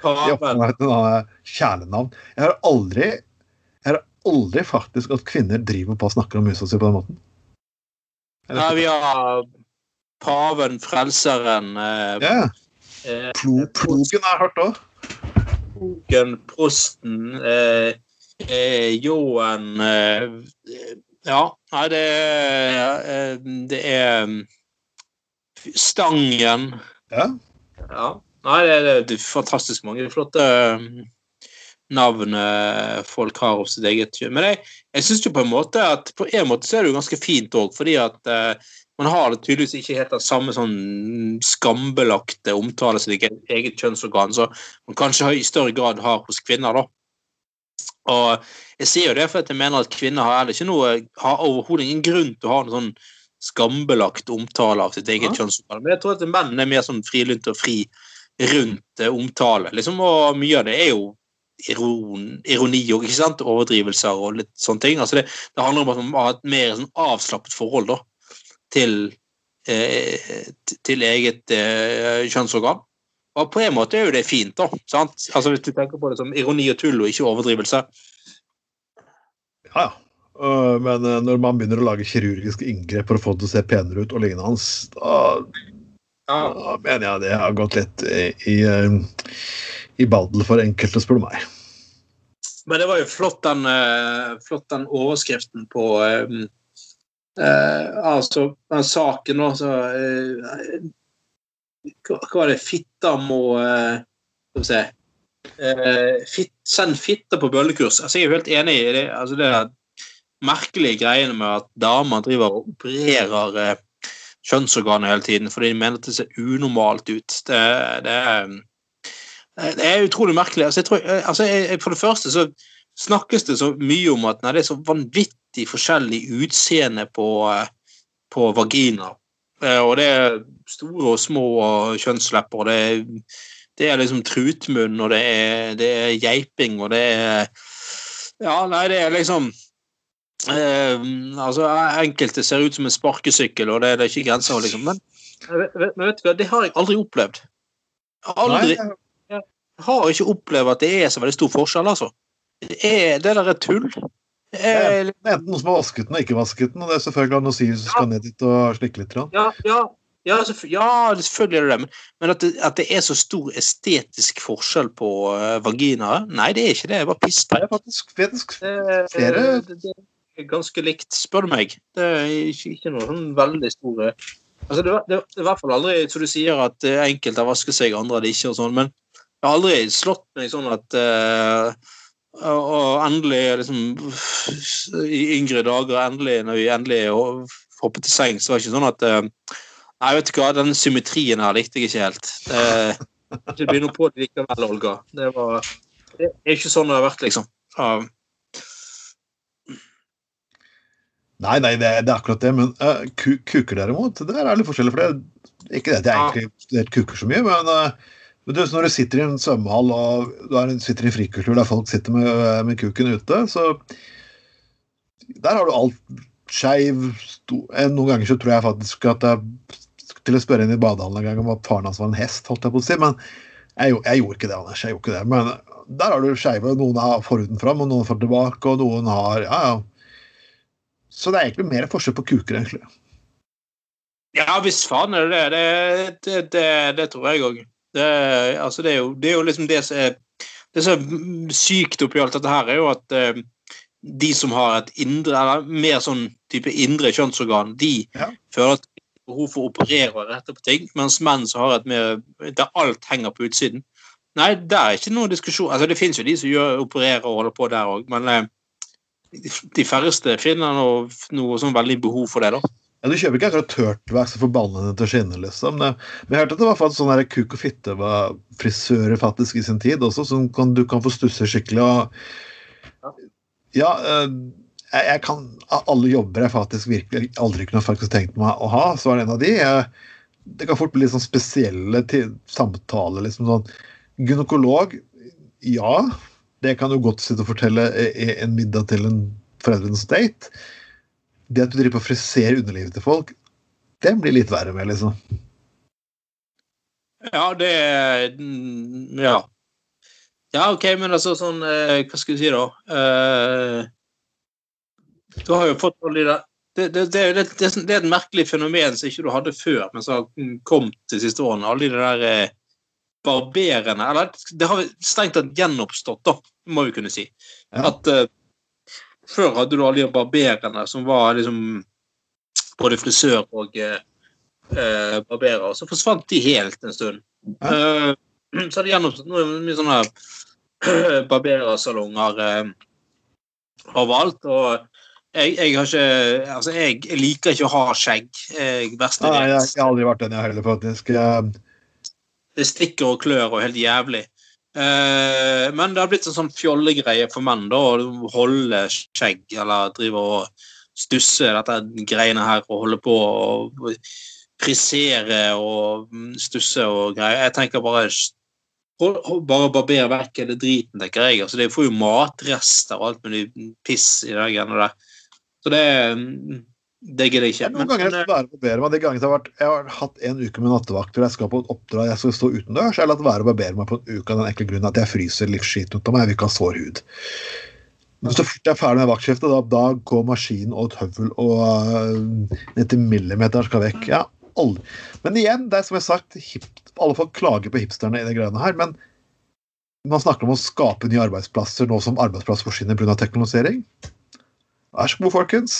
Paven. sånn kjælenavn. Jeg har aldri jeg har aldri faktisk at kvinner driver på og snakker om musa si på den måten. Nei, vi har paven, frelseren, eh, Ja, eh, plo, plogen har jeg hørt òg. Plogen, prosten, eh, eh, ljåen eh, Ja, nei, det er eh, Det er Stangen. Ja. Ja. Nei, det er, det er fantastisk mange flotte navn eh, folk har hos sitt eget kjønn. Men jeg, jeg syns jo på en måte at på en måte så er det jo ganske fint òg, fordi at eh, man har tydeligvis ikke helt den samme sånn skambelagte omtale som eget, eget kjønnsorgan som man kanskje i større grad har hos kvinner. da. Og jeg sier jo det for at jeg mener at kvinner har noe, har overhodet ingen grunn til å ha noe sånn skambelagt omtale av sitt eget Ja. kjønnsorgan. Men jeg tror at menn er mer sånn frilynte og fri rundt eh, omtale. Liksom, og mye av det er jo iron, ironi og ikke sant? overdrivelser og litt sånne ting. Altså det, det handler om at man har et mer sånn avslappet forhold da, til, eh, til eget eh, kjønnsorgan. Og på en måte er jo det fint, da. sant? Altså Hvis du tenker på det som ironi og tull og ikke overdrivelse. Ja, ja. Øh, Men øh, når man begynner å lage kirurgiske inngrep for å få det til å se penere ut og lignende hans, da, da mener jeg det har gått litt i, i, i baddel for enkelte, spør du meg. Men det var jo flott den, eh, flott den overskriften på eh, eh, Altså, den saken nå, så eh, hva, var det? Fitta må eh, Skal vi se eh, fit, Send fitta på bøllekurs. Altså, jeg er helt enig i det. Altså, det er merkelige greiene med at damer driver og opererer eh, kjønnsorganet hele tiden fordi de mener at det ser unormalt ut. Det, det er det er utrolig merkelig. Altså, jeg tror, altså, jeg, for det første så snakkes det så mye om at nei, det er så vanvittig forskjellig utseende på, eh, på vagina. Eh, Og det er store og små kjønnslepper, det er, det er liksom trutmunn, og det er, det er geiping, og det er Ja, nei, det er liksom eh, altså, Enkelte ser ut som en sparkesykkel, og det, det er ikke grenser, liksom. Men, men vet du hva, det har jeg aldri opplevd. Aldri. Nei, har ikke opplevd at det er så veldig stor forskjell, altså. Det, er, det der er tull. Det er enten noen som har vasket den og ikke vasket den, og det er selvfølgelig sier som skal ned dit og slikke litt. Ja, ja, ja, ja, selvfølgelig er det det, men, men at, det, at, det, er så stor estetisk forskjell på uh, vaginaer Nei, det er ikke det. Jeg bare piss. Det er faktisk, faktisk flere det, det, er ganske likt, spør du meg. Det er ikke, ikke noe sånn veldig store altså det, det, er i hvert fall aldri så du sier at enkelte har vasket seg, andre har det ikke, og sånn, men jeg har aldri slått meg sånn at uh, og endelig, liksom I yngre dager, endelig, når vi endelig hoppet til sengs, så var det ikke sånn at uh, Nei, vet du hva, den symmetrien her likte jeg ikke helt. Det, det blir noe på det likevel, Olga. Det, var, det er ikke sånn det har vært, liksom. Uh. Nei, nei, det, det, er akkurat det. Men uh, kuker, derimot, det er litt forskjellig. For det ikke det at jeg egentlig kuker så mye, men, uh, men du, når du sitter i en svømmehall og du er, sitter i en frikultur der folk sitter med, med kuken ute, så Der har du alt skeiv Noen ganger så tror jeg faktisk at jeg til å spørre inn i badehallen en gang om at faren hans var en hest, holdt jeg på å si. Men jeg, jeg gjorde ikke det, Anders. jeg gjorde ikke det. Men der har du skeive. Noen har forhuden fram, og noen får tilbake, og noen har Ja, ja. Så det er egentlig mer forskjell på kuker, egentlig. Ja, hvis faen er det det. Det, det, det tror jeg òg. Det, altså det, er jo, det er jo liksom det som er det som er sykt oppi alt dette her, er jo at eh, de som har et indre, eller mer sånn type indre kjønnsorgan, de ja. føler at behov for å operere og rette på ting, mens menn som har et mer der alt henger på utsiden. Nei, det er ikke noen diskusjon. Altså, Det finnes jo de som gjør, opererer og holder på der òg, men eh, de færreste finner noe, noe sånn veldig behov for det. da. Ja, Du kjøper ikke akkurat tørtvax så ballene til å skinne, liksom. Det, men jeg hørte at det var faktisk sånn kuk og fitte var frisører faktisk i sin tid også, som kan, du kan få stusse skikkelig. og ja, eh, jeg, jeg, kan, Alle jobber jeg faktisk virkelig aldri kunne faktisk tenkt meg å ha, så var det en av de. Jeg, det kan fort bli litt sånn spesielle samtaler. liksom sånn, Gynekolog, ja. Det kan du godt sitte og fortelle i en middag til en foreldrenes date. Det at du driver på friserer underlivet til folk, det blir litt verre med, liksom. Ja, det Ja. Ja, OK, men altså sånn eh, Hva skal vi si, da? Uh, du har jo fått alle de der det, det, det, det, er et merkelig fenomen som ikke du hadde før, men som har kommet de siste årene. Alle de der eh, barberene Eller det har strengt tatt gjenoppstått, da, må vi kunne si. Ja. At uh, Før hadde du alle de barberene som var liksom både frisør og eh, barberer. Så forsvant de helt en stund. Ja. Uh, så har det gjenoppstått mye sånne barberersalonger overalt. og jeg, jeg, har ikke Altså, jeg, jeg, liker ikke å ha skjegg. Jeg, verste Nei, jeg, jeg, har aldri vært den, jeg heller, faktisk. Det stikker og klør og helt jævlig. Uh, men det har blitt en sånn fjollegreie for menn da, å holde skjegg eller drive og stusse dette greiene her og holde på og frisere og stusse og greier. Jeg tenker bare bare barbere vekk hele driten, tenker jeg. Altså, det får jo matrester og alt mulig piss i der. Så det, det gidder jeg ikke. Noen ganger jeg skal være på barbere meg. De gangene jeg har, vært, jeg har hatt en uke med nattevakt hvor jeg skal på et oppdrag jeg skal stå utendørs, har latt være å barbere meg på en uke av den enkle grunnen at jeg fryser livsskiten ut av meg. Jeg vil ikke ha sår hud. Men så fort jeg er ferdig med vaktskiftet, da, da går maskinen og et høvel og uh, ned til millimeter skal vekk. Ja, aldri. Men igjen, det er som jeg har sagt, hip, alle folk klager på hipsterne i de greiene her, men man snakker om å skape nye arbeidsplasser nå som arbeidsplasser forsvinner pga. teknologisering. Vær så god, folkens.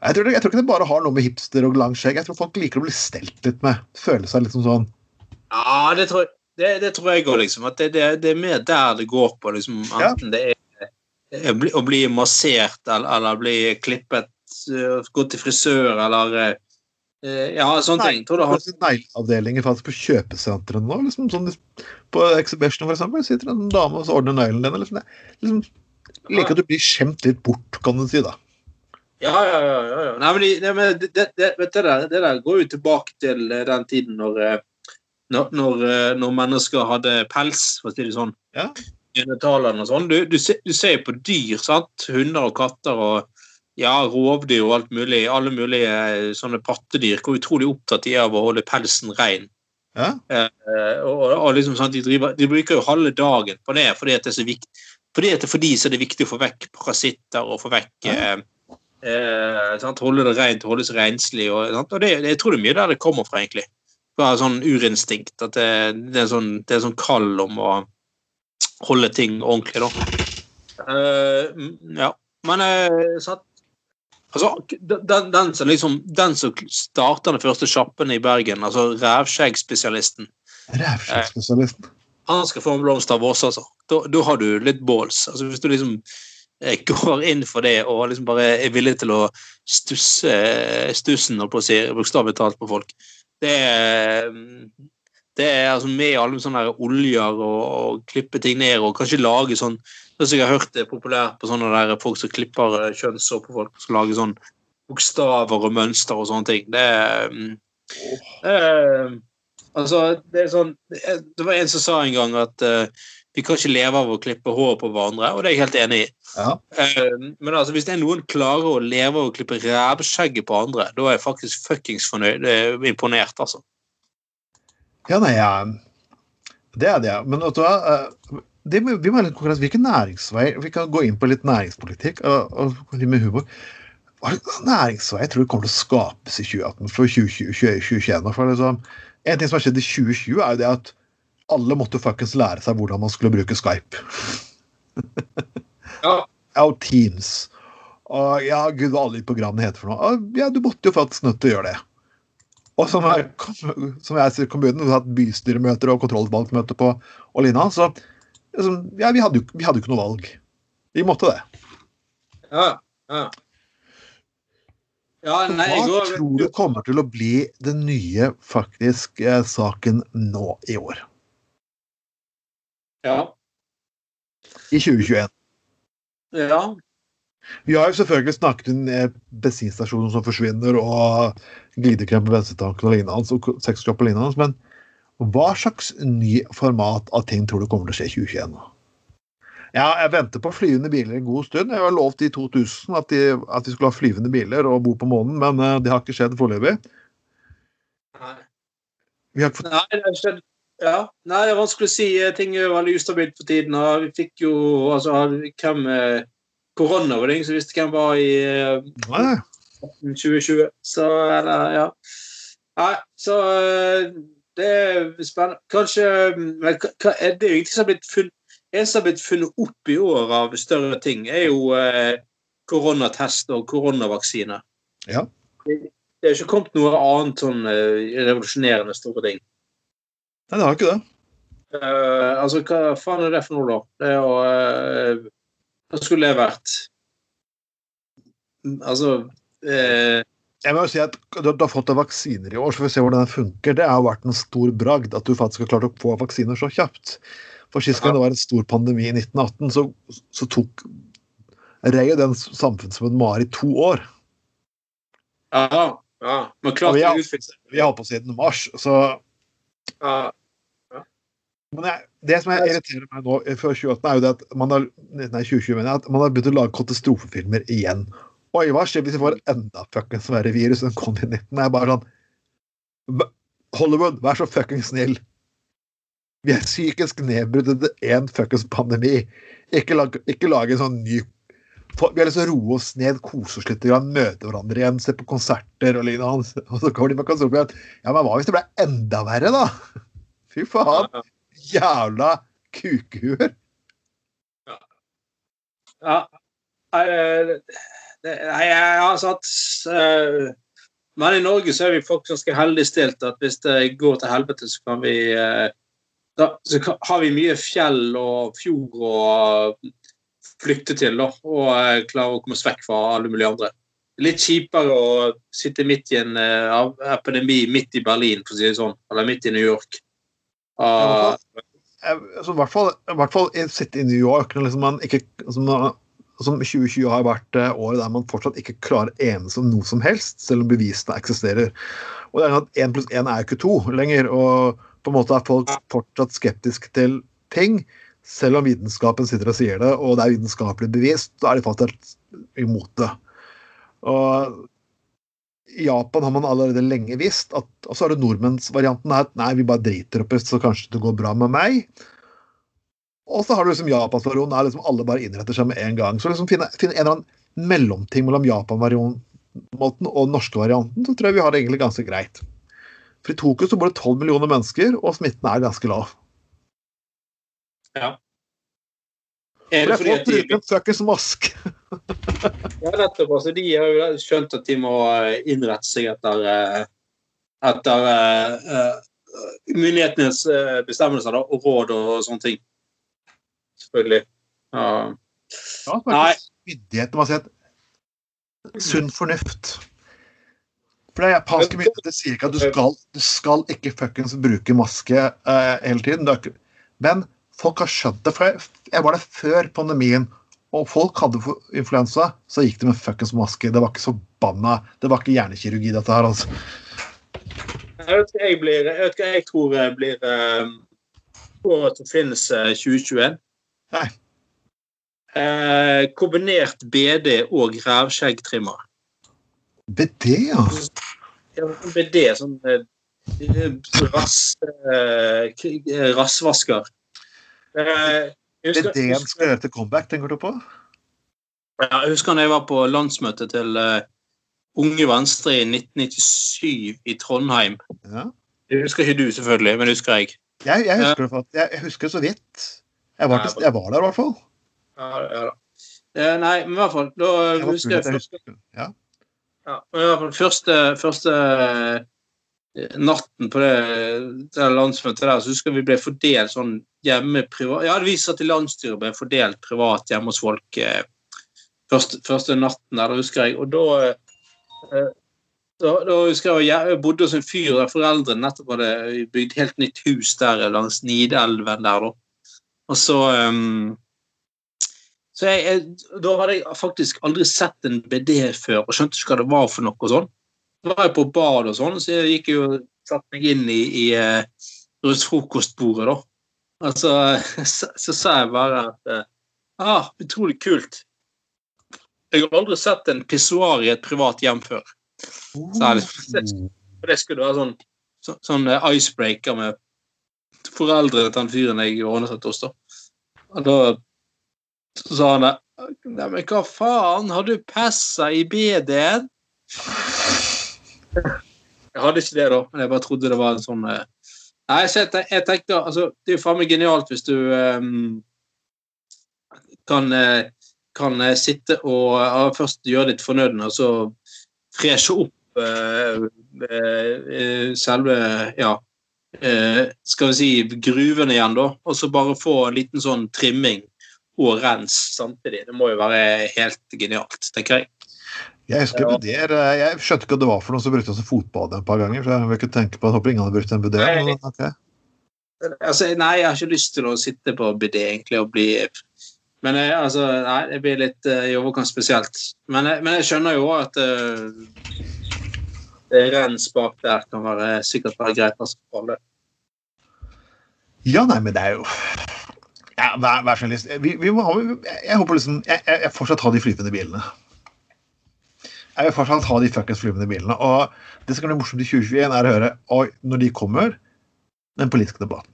Jeg tror, jeg tror, ikke det bare har noe med hipster og lang skjegg. Jeg tror folk liker å bli stelt litt med. Føle seg litt som sånn Ja, det tror, det, det tror jeg òg, liksom. At det, det, det, er mer der det går på. liksom. Enten ja. det er å bli massert eller, eller bli klippet, eh, gå til frisør eller eh, ja, sånne ting. Tror du har Negleavdelinger faktisk på kjøpesentrene nå. liksom sånn På Exhibition, for eksempel, sitter en dame og ordner neglene dine. Liksom, liksom, Liker at du blir skjemt litt bort, kan du si. da. Ja, ja, ja. ja, ja. Nei, men, det, men det, det, det, der, det, der, går jo tilbake til eh, den tiden når, eh, når, når, eh, når mennesker hadde pels, for å si det sånn. Ja. Sånn. Du, du, du, ser jo på dyr, sant? Hunder og katter og ja, rovdyr og alt mulig. Alle mulige sånne pattedyr. Hvor utrolig opptatt de er av å holde pelsen ren. Ja. Eh, og, og liksom sånn, de, driver, de bruker jo halve dagen på det fordi at det er så viktig fordi at det for de så er det viktig å få vekk parasitter og få vekk Ja. eh, eh, sant? Holde det rent, holde seg renslig. Og, sant? og det, jeg tror det er mye der det kommer fra, egentlig. Bare sånn urinstinkt. At det, det, er sånn, det er sånn kall om å holde ting ordentlig, da. Eh, ja. Men eh, sant? Altså, den, den, som liksom, den som starter den første sjappen i Bergen, altså revskjeggspesialisten, Rævskjeggspesialisten. han skal få en blomst av oss, altså. Da, da har du litt balls. Altså, hvis du liksom eh, går inn for det og liksom bare er villig til å stusse stussen, bokstavelig talt på folk, det er det er altså med alle sånne der oljer og, og klippe ting ned og kanskje lage sånn som jeg har hørt det er populært på sånne der folk som klipper eh, kjønnshår på folk, skal lage sånn bokstaver og mønster og sånne ting. Det er, mm, det er Altså, det er sånn Det var en som sa en gang at eh, vi kan ikke leve av å klippe håret på hverandre, og det er jeg helt enig i. Ja. Eh, men altså, hvis det er noen klarer å leve av å klippe rævskjegget på andre, da er jeg faktisk fuckings fornøyd. eh, imponert, altså. ja, nei, ja. Det er det. Men vet du hva? eh, Det, vi må litt konkurranse. Hvilken næringsvei Vi kan gå inn på litt næringspolitikk og, og litt med humor. Hva slags næringsvei tror du kommer til å skapes i 2018 for 2020? 2021? For liksom, en ting som har skjedd i 2020, er jo det at alle måtte fuckings lære seg hvordan man skulle bruke Skype. Ja. og Teams. Og ja, gud, hva alle de programmene heter for noe. Og, Ja, du måtte jo faktisk nødt til å gjøre det. Og som, jeg, som jeg sier i kommunen, vi har hatt bystyremøter og kontrollvalgmøter på lignende, så liksom, ja, vi hadde, jo, vi hadde jo ikke noe valg. Vi måtte det. Ja. ja. ja nei, Hva tror du kommer til å bli den nye faktisk eh, saken nå i år? Ja. I 2021? ja. Vi har jo selvfølgelig snakket om bensinstasjonen bensinstasjoner som forsvinner, og glidekrem på bensintanken og lignende, og sexshop og lignende, men hva slags ny format av ting tror du kommer til å skje i 2021? nå? Ja, jeg venter på flyvende biler en god stund. Jeg har lovt i 2000 at, de, at vi skulle ha flyvende biler og bo på månen, men eh, det har ikke skjedd foreløpig. Nei. Vi har ikke fått Nei, det har skjedd. Ja. Nei, det er vanskelig å si. Ting er veldig ustabilt for tiden. og Vi fikk jo altså hvem eh, Korona var det ingen som visste hvem var i eh, Nei, 2020. Så eller, ja. Nei, så eh, det er spennende. Kanskje men hva- Det er jo ingenting som har blitt funnet En som har blitt funnet opp i år av større ting, er jo eh, koronatest og koronavaksine. Ja. Det det er ikke kommet noe annet sånn eh, revolusjonerende store ting. Nei, det har ikke det. Uh, altså, hva faen er det for noe, da? Det er jo uh, Hva skulle det vært? Altså uh, Jeg må jo si at Du du har fått deg vaksiner i år, så får vi se hvordan det funker. Det har vært en stor bragd at du faktisk har klart å få vaksiner så kjapt. For Sist gang det var en stor pandemi i 1918, så, så tok rei den samfunnet som en mare i to år. Ja. ja. Men klart vi har- Vi har holdt på siden mars. så Ja. Men jeg, det som jeg irriterer meg nå eh, før 2018, er jo det at man har, nei, 2020, mener jeg, at man har begynt å lage katastrofefilmer igjen. Oi, hva skjer hvis vi får enda fuckings verre virus enn covid-19? Det er bare sånn Hollywood, vær så fuckings snill. Vi er psykisk nedbrutt etter én fuckings pandemi. Ikke, lag, ikke lage en sånn ny Vi har lyst til å roe oss ned, kose oss litt, og møte hverandre igjen, se på konserter og lignende. Og så kommer de med katastrofe igjen. Ja, men hva hvis det ble enda verre, da? Fy faen. Jævla kukuer. Ja. ja. jeg har satt eh, Men i Norge så er vi faktisk ganske heldig stilt at hvis det går til helvete, så kan vi eh, da, Så har vi mye fjell og fjord å flykte til, da, og klare å komme oss vekk fra alle mulige andre. Litt kjipere å sitte midt i en uh, epidemi midt i Berlin, for å si det sånn, eller midt i New York. Uh, I hvert fall, fall sitte i New York når liksom man ikke, som, som 2020 har vært eh, året der man fortsatt ikke klarer enes om noe som helst, selv om bevisene eksisterer. Og det er at Én pluss én er ikke to lenger. og på en måte er folk fortsatt skeptiske til ting. Selv om vitenskapen sitter og sier det, og det er vitenskapelig bevist, så er de fortsatt imot det. Og I Japan har man allerede lenge visst at Og så er det nordmennsvarianten her nei, vi bare driter oppi, så kanskje det går bra med meg. Og så har du liksom Japansvarianten, der liksom alle bare innretter seg med en gang. Så liksom finne, finne en eller annen mellomting mellom Japan-måten og den norske varianten, så tror jeg vi har det egentlig ganske greit. For i Tokyo så bor det 12 millioner mennesker, og smitten er ganske lav. Ja. Er det fordi at de, fuckings maske. ja, nettopp, altså, de har jo skjønt at de må eh, innrette seg etter eh, etter uh, myndighetenes bestemmelser da, og råd og sånne ting. Selvfølgelig. Ja. Ja, Nei. Myndighetene må si at sunn fornuft. For det er japanske myndigheter sier ikke at du skal, du skal ikke fuckings bruke maske hele tiden. Ikke, men folk har skjønt det. For jeg, jeg var det før pandemien, og folk hadde influensa, så gikk det med fuckings maske. Det var ikke så banna. Det var ikke hjernekirurgi, dette her, altså. Jeg vet hva jeg blir Jeg vet hva jeg tror jeg blir eh, året som finnes eh, 2021. Nei. Eh, kombinert BD og rævskjeggtrimmer. BD, ja. Ja, BD, sånn eh, rass, eh, k- eh, er det jeg husker- BD-en skal gjøre til comeback, tenker du på? Ja, jeg husker da jeg var på landsmøtet til uh, Unge Venstre i 1997 i Trondheim. Ja. Det husker ikke du, selvfølgelig, men det husker jeg. Jeg, jeg, husker det, jeg, jeg husker så vidt. Jeg var, til, jeg var der, i hvert fall. Ja, ja da. Eh, nei, men i hvert fall Da Jeg husker jeg første. Ja. ja, men i hvert fall første, første eh, natten på det, det landsmøtet der, så husker vi ble fordelt sånn hjemme privat Ja, viser at i landsstyret ble fordelt privat hjemme hos folk eh, første, første natten der, det husker jeg. Og da eh, da, da husker jeg jeg bodde hos en fyr der foreldrene nettopp hadde bygd helt nytt hus der langs Nidelven der, da. Og så um, Så jeg, jeg, da hadde jeg faktisk aldri sett en BD før og skjønte ikke hva det var for noe sånn. Var jeg på bad og sånn, så jeg gikk jo og satte meg inn i, i uh, rundt frokostbordet, da. Og så, så, sa jeg bare at eh, ah, utrolig kult. Jeg har aldri sett en pissoar i et privat hjem før. Så jeg, det- skulle være sånn, så, sånn eh, icebreaker med foreldrene til han fyren jeg seg hos. da. Og da så sa han det. Nei, men hva faen, har du pessa i BD-en? Jeg hadde ikke det, da, men jeg bare trodde det var en sånn eh, Nei, så jeg, tenk- jeg tenkte altså, Det er jo faen meg genialt hvis du um, kan, eh, kan eh, sitte og uh, først gjøre ditt fornødne, og så freshe opp uh, uh, selve Ja, skal vi si gruvene igjen, da. Og så bare få en liten sånn trimming og rens samtidig. Det må jo være helt genialt, tenker jeg. Jeg husker Ja. BD-er. Jeg skjønte ikke hva det var for noe, så brukte oss som fotbad et par ganger. Så jeg vil ikke tenke på Jeg håper ingen hadde brukt en. Nei. Men, ok. Altså, nei, jeg har ikke lyst til å sitte på BD egentlig og bli Men jeg, altså, nei, det blir litt uh, i overkant spesielt. Men, jeg- men jeg skjønner jo at uh, rens bak der kan være, sikkert være greit. Altså, for alle. Ja, nei, men det er jo ja, Vær, vær snill. Vi, vi må ha, jeg håper liksom jeg, jeg, jeg fortsatt har de flytende bilene. Jeg vil fortsatt ha de fuckings flyvende bilene. Og det som kan bli morsomt i 2021, er å høre og når de kommer, den politiske debatten.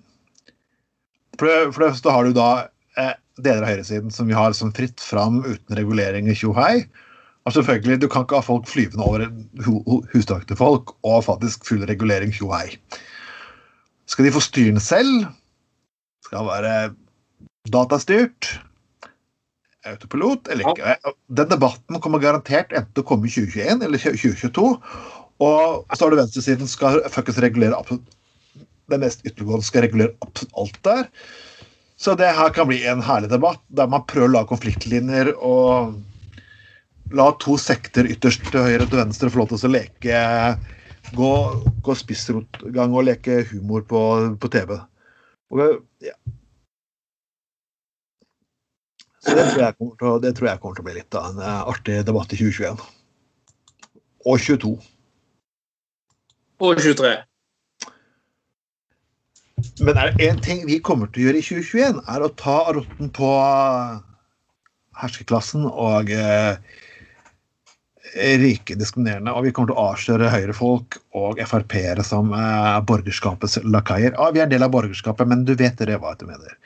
For det, første har du da eh, deler av høyresiden som vi har som fritt fram uten regulering i tjohei. Og selvfølgelig, Du kan ikke ha folk flyvende over hu, hu, til folk og faktisk full regulering tjohei. Skal de få styren selv? Skal det være datastyrt? Autopilot eller ikke? Den debatten kommer garantert enten til å komme i 2021 eller 2022. Og så har du venstresiden skal fuckings regulere absolutt det mest ytterliggående skal regulere absolutt alt der. Så det her kan bli en herlig debatt der man prøver å lage konfliktlinjer og la to sekter ytterst til høyre og til venstre få lov til å leke Gå, gå spissrotgang og leke humor på, på TV. Og, ja. Så det tror, jeg kommer til, å- det tror jeg kommer til å bli litt av en eh, artig debatt i 2021. Og 22. Og 23. Men er det én ting vi kommer til å gjøre i 2021, er å ta rotten på herskeklassen og eh, rike diskriminerende, og vi kommer til å avsløre høyrefolk og Frp-ere som eh, borgerskapets lakaier. Ja, vi er en del av borgerskapet, men du vet dere hva jeg mener.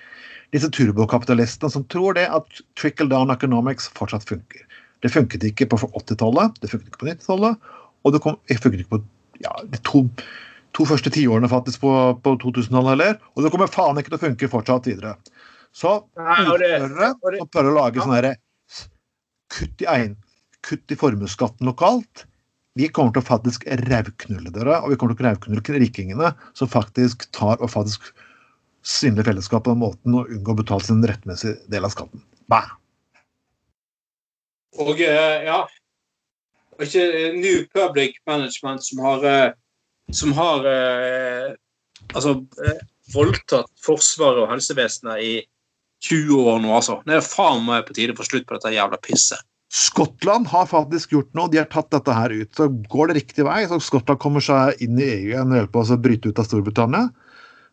Disse turbokapitalistene som tror det at trickle down economics fortsatt funker. Det funket ikke på 80-tallet, det funket ikke på 90-tallet, og det, kom, det funket ikke på ja, de to, to første tiårene faktisk på, på 2000-tallet heller, og det kommer faen ikke til å funke fortsatt videre. Så utførere som prøver å lage sånne kutt i egen, kutt i formuesskatten lokalt. Vi kommer til å faktisk rauknulle dere, og vi kommer til å rauknulle rikingene som faktisk tar og faktisk svindler fellesskapet på den måten og unngår å betale sin rettmessige del av skatten. Bæ! Og ja, ja er ikke New Public Management som har, eh, som har eh, altså voldtatt Forsvaret og helsevesenet i 20 år nå, altså. Det er faen meg på tide å få slutt på dette jævla pisset. Skottland har faktisk gjort noe. De har tatt dette her ut. Så går det riktig vei, så Skottland kommer seg inn i EU igjen og hjelper oss å bryte ut av Storbritannia,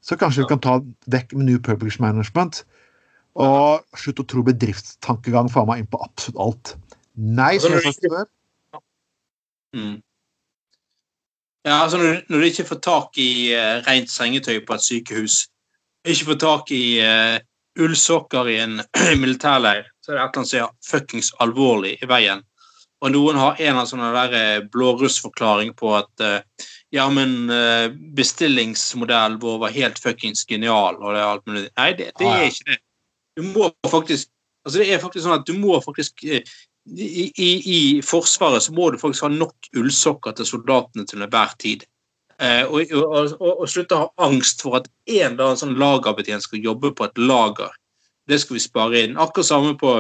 så kanskje vi kan ta vekk med New Publish Management og slutte å tro bedriftstankegang faen meg inn på absolutt alt. Nei, som jeg du før. Mm. Ja, altså når, når, du ikke får tak i uh, rent sengetøy på et sykehus, ikke får tak i uh, ullsokker i en militærleir, så er det et eller annet som er fuckings alvorlig i veien. Og noen har en av sånne der eh, blårussforklaring på at uh, ja, men uh, bestillingsmodellen vår var helt fuckings genial, og det er alt mulig. Nei, det, det er ikke det. Du må faktisk Altså, det er faktisk sånn at du må faktisk i, i, i, Forsvaret så må du faktisk ha nok ullsokker til soldatene til enhver tid. Eh, og, og, og, og, slutte å ha angst for at en eller annen sånn lagerbetjent skal jobbe på et lager. Det skal vi spare inn. Akkurat samme på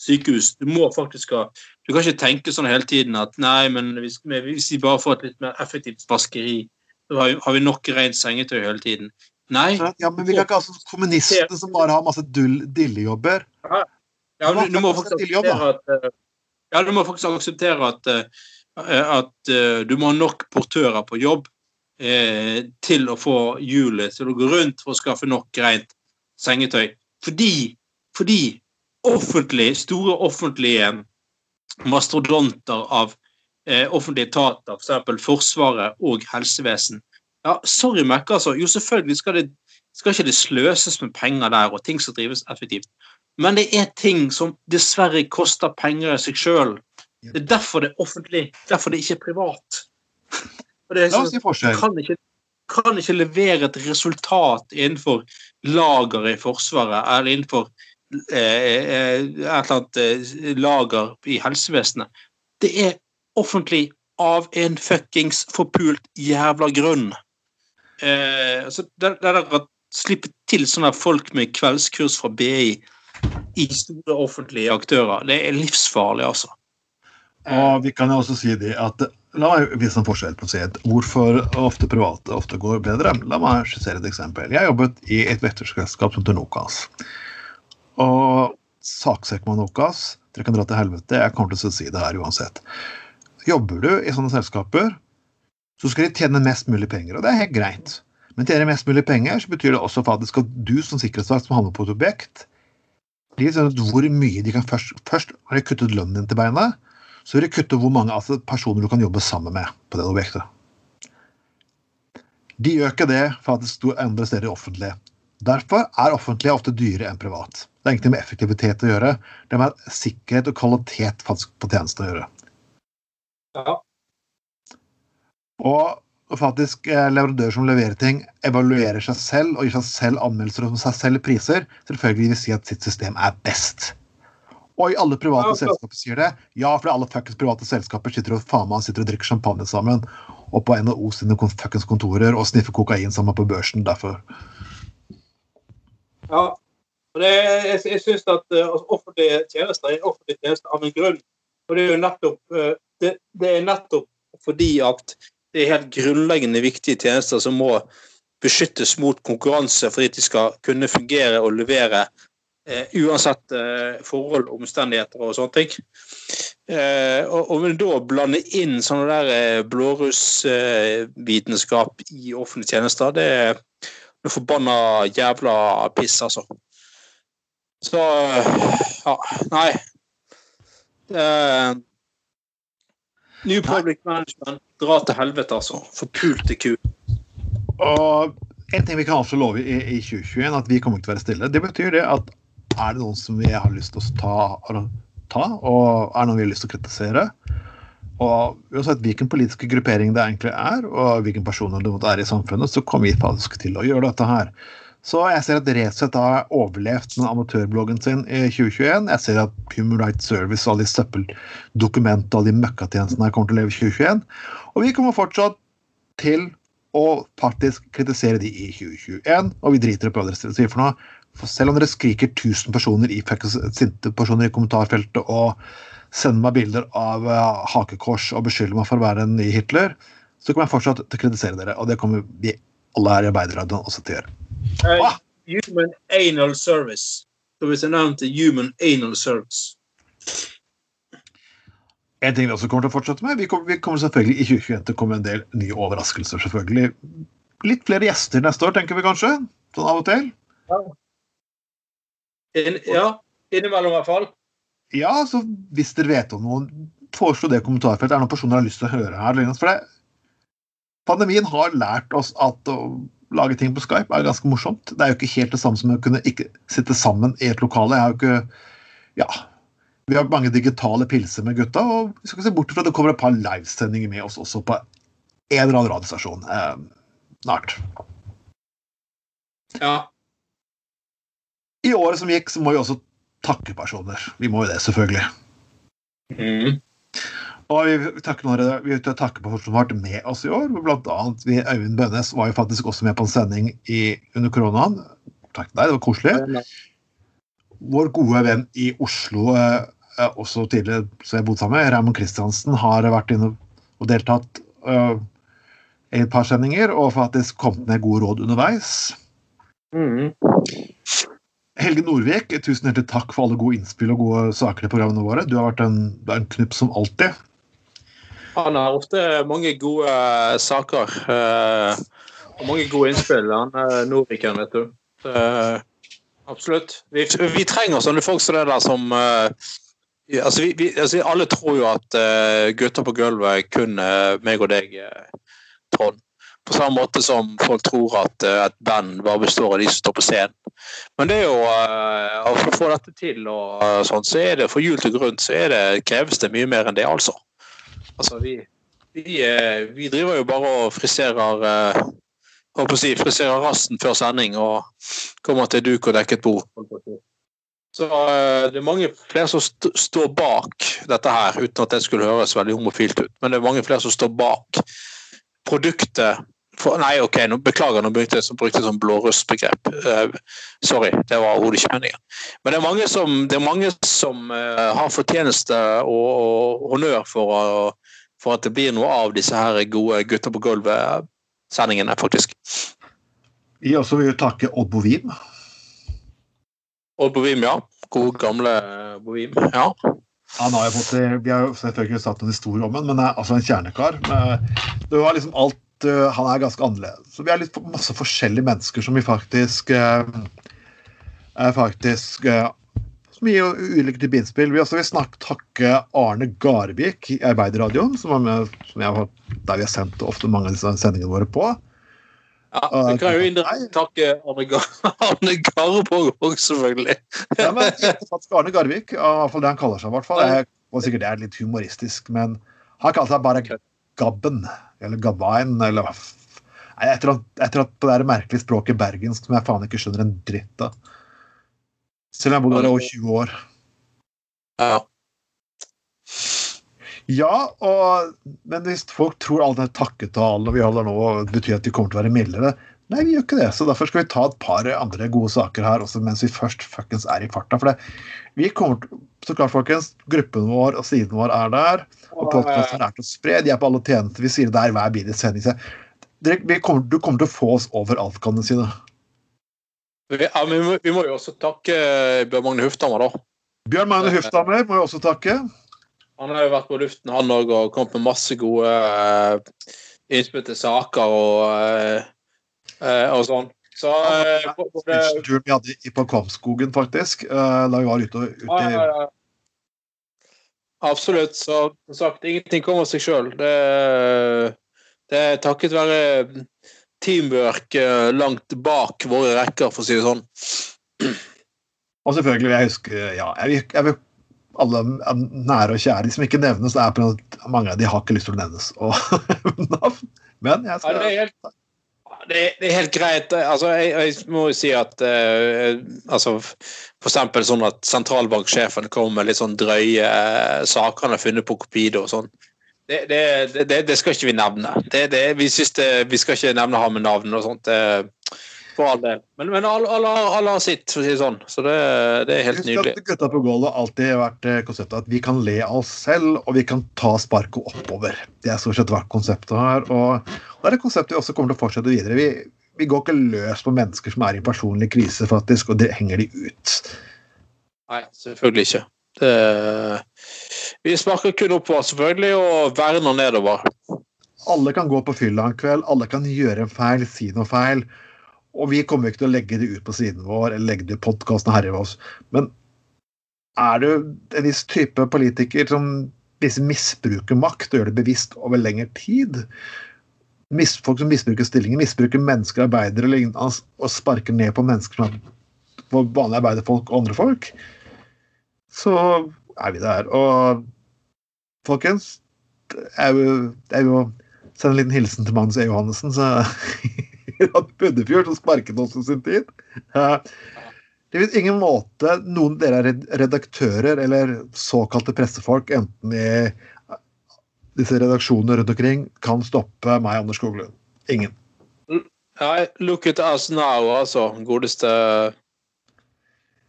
sykehus. Du må faktisk ha Du kan ikke tenke sånn hele tiden at nei, men hvis, hvis vi bare får et litt mer effektivt vaskeri, så har, har vi nok rent sengetøy hele tiden. Nei. Ja, men vi kan ikke ha sånn kommunistene som bare har masse dillejobber. Ja, ja du, du, må faktisk akseptere at eh, ja, du må faktisk akseptere at, eh, at du må ha nok portører på jobb eh, til å få hjulet til å gå rundt for å skaffe nok rent sengetøy. Fordi, fordi offentlig, store offentlige mastodonter av eh, offentlige etater, f.eks. For Forsvaret og helsevesen Ja, sorry, Mac, altså. Jo, selvfølgelig skal, det, skal ikke det sløses med penger der, og ting skal drives effektivt. Men det er ting som dessverre koster penger i seg sjøl. Det er derfor det er offentlig, derfor det ikke er privat. Og det er sånn, kan, ikke, kan ikke levere et resultat innenfor lageret i Forsvaret eller innenfor et eller annet eh, lager i helsevesenet. Det er offentlig av en fuckings forpult jævla grunn. Eh, så det, det der å slippe til sånne folk med kveldskurs fra BI i store offentlige aktører, det er livsfarlig, altså. Og vi kan jo også si det at La meg vise en forskjell på å si hvorfor ofte private ofte går bedre. La meg skissere et eksempel. Jeg jobbet i et vekterselskap som heter. Og saksøker man Nokas Dere kan dra til helvete, jeg kommer til å si det her uansett. Jobber du i sånne selskaper, så skal de tjene mest mulig penger, og det er helt greit. Men tjener mest mulig penger, så betyr det også faktisk at du som sikkerhetsvakt som havner på et objekt, de sånn hvor mye de kan først Først har de kuttet lønnen din til beinet, så vil de kutte hvor mange altså, personer du kan jobbe sammen med på det objektet. De gjør ikke det faktisk andre steder i offentlig. Derfor er offentlige ofte dyrere enn privat. Det har ingenting med effektivitet å gjøre. Det har med sikkerhet og kvalitet faktisk på tjeneste å gjøre. Ja. Og faktisk eh, leverandører som leverer ting, evaluerer seg selv og gir seg selv anmeldelser om seg selv priser, selvfølgelig vil si at sitt system er best. Og i alle private ja, selskaper sier det. Ja, for alle fuckings private selskaper sitter og faen meg sitter og drikker champagne sammen. Og på NHO sine fuckings kontorer og sniffer kokain sammen på børsen. Derfor. Ja. Og det, jeg jeg syns at uh, offentlige tjenester er en offentlig tjeneste av en grunn. Og det er jo nettopp, uh, det, det er nettopp fordi at det er helt grunnleggende viktige tjenester som må beskyttes mot konkurranse for at de skal kunne fungere og levere Uh, uansett uh, forhold, omstendigheter og sånne ting. Uh, og, og da blande inn sånne der blårussvitenskap i offentlige tjenester, det er noe forbanna jævla piss, altså. Så ja, nei. Det, New Public Management. Dra til helvete, altså. Forpulte ku. Og en ting vi kan avslå love i, i 2021, at vi kommer ikke til å være stille. Det betyr det at er det noen som vi har lyst til å ta, ta og er det noen vi har lyst til å kritisere, og uansett hvilken politiske gruppering det egentlig er, og hvilken personer det er i samfunnet, så kommer vi faktisk til å gjøre dette her. Så jeg ser at Resett har overlevd med amatørbloggen sin i 2021. Jeg ser at Human Rights Service og alle de søppeldokumentene og de møkkatjenestene kommer til å leve i 2021. Og vi kommer fortsatt til å faktisk kritisere de i 2021, og vi driter i hva dere sier for noe. For selv om dere skriker 1000 personer i sinte personer i kommentarfeltet og sender meg bilder av uh, hakekors og beskylder meg for å være en ny Hitler, så kommer jeg fortsatt til å kritisere dere. Og det kommer vi alle her i Arbeiderradioen også til å gjøre. Uh, human Anal Service. Så hvis jeg nevnte Human Anal Service. En ting vi også kommer til å fortsette med, vi kommer, vi kommer selvfølgelig i 2021 til å komme en del nye overraskelser. selvfølgelig. Litt flere gjester neste år, tenker vi kanskje? Sånn av og til. Ja. In, ja. Innimellom, i hvert fall. Ja, så hvis dere vet om noen, foreslå det i kommentarfeltet. Er det noen personer har lyst til å høre her? For det, pandemien har lært oss at å lage ting på Skype er ganske morsomt. Det er jo ikke helt det samme som å kunne ikke sitte sammen i et lokale. Jeg har jo ikke Ja. Vi har mange digitale pilser med gutta, og vi skal ikke se bort fra at det kommer et par livesendinger med oss også på en eller annen radiostasjon eh, snart. Ja. I året som gikk, så må vi også takke personer. Vi må jo det, selvfølgelig. Mm. Og vi takker noen, vi takker på folk som har vært med oss i år. Blant annet vi, Øyvind Bønnes var jo faktisk også med på en sending i, under koronaen. Takk til deg, det var koselig. Vår gode venn i Oslo, eh, også tidligere så jeg bodde sammen med, Raymond Kristiansen, har vært inne og deltatt eh, i et par sendinger og faktisk kommet med gode råd underveis. Mm. Helge Nordvik, tusen hjertelig takk for alle gode innspill og gode saker i programmene våre. Du har vært en, en knupp som alltid. Han har ofte mange gode uh, saker uh, og mange gode innspill, han uh, Nordviken, vet du. absolutt. Vi, vi, trenger sånne folk som det der som altså, vi, vi, altså, Alle tror jo at gutter på gulvet kun meg og deg, Trond. På samme måte som folk tror at et band bare består av de som står på scenen. Men det er jo for å få dette til, og sånn, så er det for jul til grunn så er det, kreves det mye mer enn det, altså. Altså, vi, vi, eh, vi, driver jo bare og friserer eh, håper å si, friserer rassen før sending og kommer til duk og dekket bord. Så eh, det er mange flere som st står bak dette her, uten at det skulle høres veldig homofilt ut. Men det er mange flere som står bak produktet for, Nei, ok, nå, beklager, nå brukte jeg, brukte jeg sånn blårussbegrep. Uh, sorry, det var overhodet ikke meningen. Men det er mange som, er mange som uh, har fortjeneste og, og honnør for, uh, for, at det blir noe av disse her gode gutter på gulvet-sendingene, faktisk. Vi også vil takke Odd Bovim. Odd Bovim, ja. God gamle Bovim. Ja. Han har fått, Vi har selvfølgelig satt noen historier om ham, men er altså en kjernekar. Det var liksom alt uh, han er ganske annerledes. Så vi er litt masse forskjellige mennesker som vi faktisk uh, er faktisk uh, som gir ulike typer innspill. Vi også vil snakke, takke Arne Garvik i Arbeiderradioen, som er med, som jeg, der vi har sendt ofte mange av disse sendingene våre på. Ja, Vi kan jo indirekte takke Arne, Gar Arne Garvåg òg, selvfølgelig. ja, men faktisk Arne Garvik, i hvert fall det han kaller seg. I hvert fall. Jeg, og sikkert det er litt humoristisk, men han kaller seg bare Gabben. Eller Gabain, eller Nei, at, etter at på det merkelige språket bergensk som jeg faen ikke skjønner en dritt av. Selv om jeg bodde der i over 20 år. Ja. Ja, og, men hvis folk tror all den takketalen vi holder nå, betyr at de kommer til å være mildere Nei, vi gjør ikke det. Så derfor skal vi ta et par andre gode saker her også mens vi først fuckings er i farta. For det, vi kommer til Så klart, folkens, gruppen vår og siden vår er der. Og podkasten er til å spre. De er på alle tjenester. Vi sier det der hver bidige sending. Kommer, du kommer til å få oss overalt, kan du si det. Ja, men vi må, vi må jo også takke Bjørn Magne Hufthammer, da. Bjørn Magne Hufthammer må vi også takke. Han har jo vært på luften, han òg, og kommet med masse gode uh, innspill til saker og, uh, og sånn. Så uh, både... vi hadde på Kvamskogen, faktisk, da vi var ute, ute i absolutt. Så som sagt, ingenting kommer av seg sjøl. Det, det, er takket være teamwork eh, langt bak våre rekker, for å si det sånn. Og selvfølgelig jeg huske ja, jeg vil, alle nære og kjære de som ikke nevnes, det er på mange av de har ikke lyst til å nevnes. Og navn. Men jeg skal ja, det, det, er helt, greit. Altså, jeg, jeg må jo si at uh, altså, For eksempel sånn at sentralbanksjefen kommer med litt sånn drøye uh, saker han har funnet på Copido og sånn. Det, det, det, skal ikke vi nevne. vi, vi skal ikke nevne ham med navn og sånt. For all del. Men, men alle, alle, alle, har sitt, for å si det sånn. Så det, det er helt Husk nydelig. At gutta på gulvet har alltid vært eh, konseptet at vi kan le av oss selv, og vi kan ta sparket oppover. Det er stort sett vært konseptet her. Og det er et konsept vi også kommer til å fortsette videre. Vi, vi går ikke løs på mennesker som er i en personlig krise, faktisk, og det henger de ut. Nei, selvfølgelig ikke. Det, vi sparker kun oppover, selvfølgelig, og verner nedover. Alle kan gå på fylla en kveld, alle kan gjøre en feil, si noe feil. Og vi kommer ikke til å legge det ut på siden vår eller legge det i podkasten herre oss. Men er det en viss type politiker som misbruker makt og gjør det bevisst over lengre tid? Folk som misbruker stillinger, misbruker mennesker, arbeidere og og sparker ned på mennesker som er vanlige arbeiderfolk og andre folk, så er vi der. Og folkens, jeg vil jo sende en liten hilsen til Magnus E. Johannessen, så at Puddefjord som sparket oss i sin tid. Det finnes ingen måte noen dere er redaktører eller såkalte pressefolk, enten i disse redaksjonene rundt omkring, kan stoppe meg, Anders Skoglund. Ingen. Nei, look at us now, altså. Godeste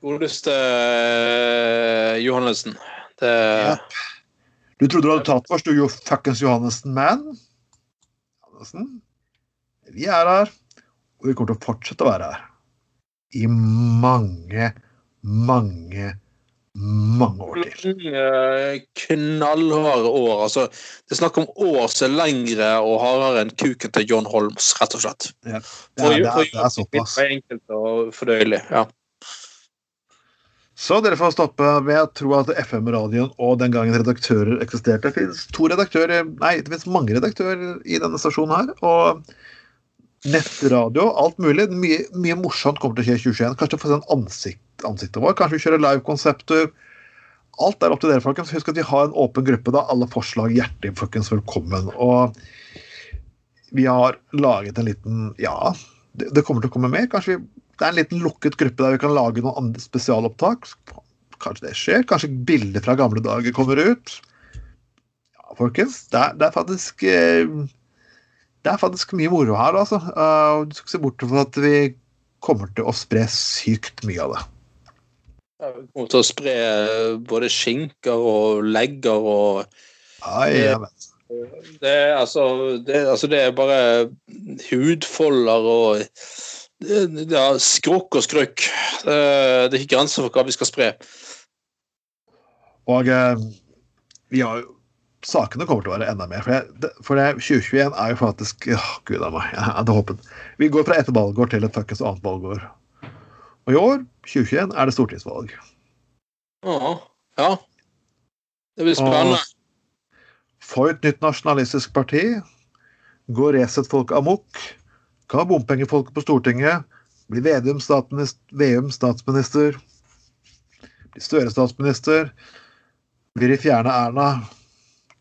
Godeste uh, Johannessen. Det yep. Du trodde du hadde tatt oss, du jo fuckings Johannessen man. Johannessen. Vi er her, og vi kommer til å fortsette å være her. I mange, mange, mange år til. Knallharde år. Altså, det er snakk om år som er lengre og hardere enn kuken til John Holmes, rett og slett. Ja, det, er, det, er, det er såpass. Enkelt og fordøyelig. ja. Så dere får stoppe ved å tro at FM-radioen og den gangen redaktører eksisterte. Det finnes to redaktører, nei, det finnes mange redaktører i denne stasjonen her. Og nettradio, alt mulig. Mye, mye morsomt kommer til å skje i 2021. Kanskje få se ansikt, ansiktet vårt. Kanskje vi kjører livekonsepter. Alt er opp til dere, folkens. Husk at vi har en åpen gruppe. da Alle forslag hjertelig folkens velkommen. Og vi har laget en liten Ja, det, det kommer til å komme mer. Kanskje vi, det er en liten lukket gruppe der vi kan lage noen andre spesialopptak. Kanskje det skjer. Kanskje bilder fra gamle dager kommer ut. Ja, folkens. Det er, det er faktisk eh, det er faktisk mye moro her, altså. Uh, du skal se bort fra at vi kommer til å spre sykt mye av det. Ja, vi kommer til å spre både skinker og legger og Ai, ja, det, er, altså, det, altså, det er bare hudfolder og ja, skrukk og skrukk. Det, det er ikke grenser for hva vi skal spre. Og eh, vi har jo sakene kommer til å være enda mer. For, jeg, for jeg, 2021 er jo faktisk åh, Gud a meg, jeg hadde håpet. Vi går fra ett valgår til et fuckings annet valgår. Og i år, 2021, er det stortingsvalg. Ja. ja. Det blir spennende. Få et nytt nasjonalistisk parti. Gå Resett-folk amok. Hva bompengefolket på Stortinget? Blir Vedum statsminister, statsminister? Blir Støre statsminister? Vil de fjerne Erna?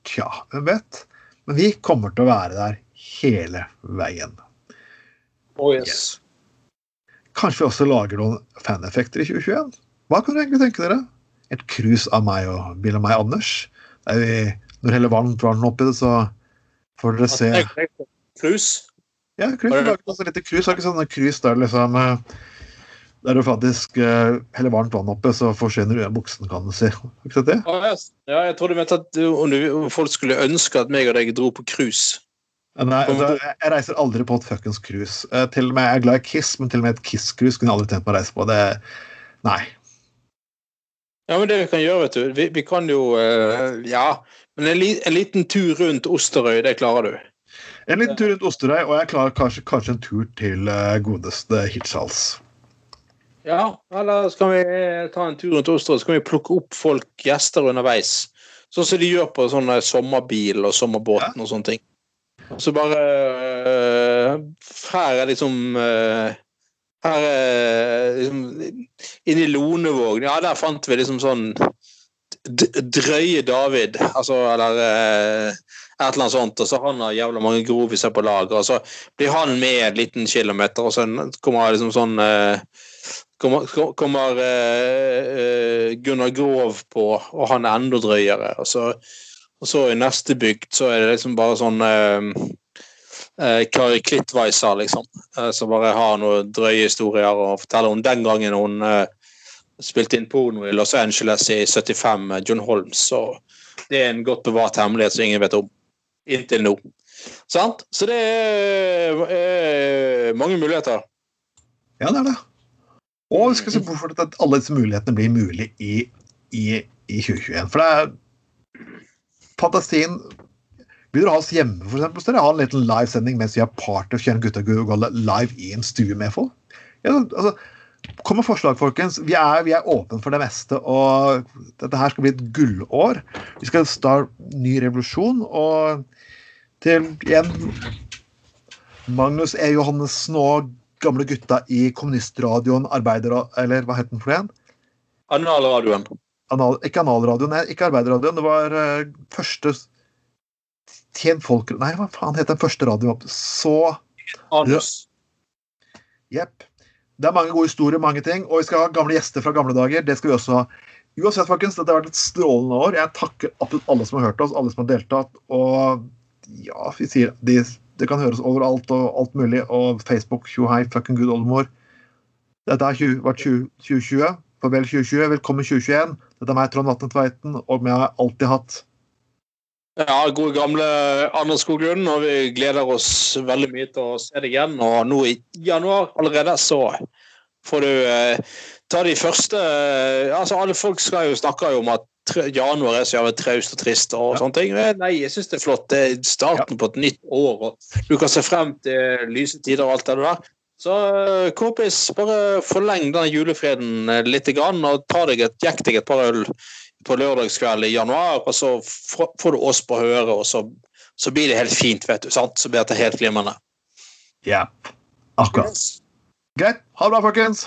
Tja, hvem vet? Men vi kommer til å være der hele veien. Oh, yes. Kanskje vi også lager noen faneffekter i 2021? Hva kan dere egentlig tenke dere? Et cruise av meg og Bill og meg, Anders. Vi, når hele varmt vann oppi det, så får dere se Cruise? Ja, cruise. Vi lager også litt cruise. Har ikke sånne cruise der liksom eh, der du faktisk uh, heller varmt vann oppe, så forsvinner du i buksen, kan du si. Ikke sant det? Ja, jeg tror du mente at om folk skulle ønske at meg og deg dro på cruise. Nei, altså, jeg reiser aldri på et fuckings cruise. Uh, til og med, Jeg er glad i Kiss, men til og med et Kiss-cruise kunne jeg aldri tenkt meg å reise på. Det, nei. Ja, men det vi kan gjøre, vet du Vi, vi kan jo uh, Ja, men en, li, en, liten tur rundt Osterøy, det klarer du. En liten tur rundt Osterøy, og jeg klarer kanskje, kanskje en tur til godeste Hirtshals. Ja, eller så kan vi ta en tur rundt Oslo, så kan vi plukke opp folk, gjester underveis. Sånn som de gjør på sånne sommerbil og sommerbåten og sånne ting. Så bare øh, Her er liksom øh, Her er liksom Inni Lonevåg Ja, der fant vi liksom sånn drøye David, altså, eller eh, et eller annet sånt, og så han har jævla mange groviser på lager, og så blir han med en liten kilometer, og så kommer liksom sånn eh, kommer, kommer eh, Gunnar Grov på, og han er enda drøyere. Og så, og så i neste bygd så er det liksom bare sånn eh, Kari Klittweiser, liksom, som bare har noen drøye historier og forteller om den gangen hun spilte inn porno i Los Angeles i 75 med John Holmes. Så det er en godt bevart hemmelighet som ingen vet om. Inntil nå. Sant? Så det er, er mange muligheter. Ja, det er det. Og vi skal se bort fra at alle disse mulighetene blir mulig i, i, i 2021. For det er fantasien Vil dere ha oss hjemme, dere ha en liten livesending mens vi har party og kjører gutta Gulla live i en stue med folk? Ja, altså, Kom med forslag, folkens. Vi er, vi er åpne for det meste. Og dette her skal bli et gullår. Vi skal starte ny revolusjon. Og til igjen Magnus E. Johannessen og gamle gutta i kommunistradioen Arbeider... Eller hva het den for igjen? Analradioen. Anal, ikke analradioen, ikke arbeiderradioen. Det var uh, første Tjen folk Nei, hva faen het den første radioen? Så Anus. Jepp. Det er mange gode historier, mange ting. Og vi skal ha gamle gjester fra gamle dager. Det skal vi også ha. Uansett, folkens, dette har vært et strålende år. Jeg takker absolutt alle som har hørt oss, alle som har deltatt. Og ja, vi sier de, det kan høres overalt og alt mulig. Og Facebook, tjohei, fucking good oldemor. Dette har vært 2020. Farvel 2020. Velkommen 2021. Dette er meg, Trond Vatne Tveiten, og vi har alltid hatt ja, gode gamle Anders Skoglund, og vi gleder oss veldig mye til å se deg igjen. Og nå i januar allerede så får du eh, ta de første eh, altså Alle folk skal jo snakke om at januar er så jævlig traust og trist og ja. sånne ting. Nei, jeg syns det er flott. Det er starten ja. på et nytt år, og du kan se frem til lyse tider og alt det der. Så eh, kompis, bare forleng denne julefreden litt litt, og ta deg et, jekk deg et par øl på lørdagskveld i januar, og så får du oss på høre, og så, så, blir det helt fint, vet du. sant? Så blir dette helt glimrende. Ja, akkurat. Greit. Ha det bra, folkens.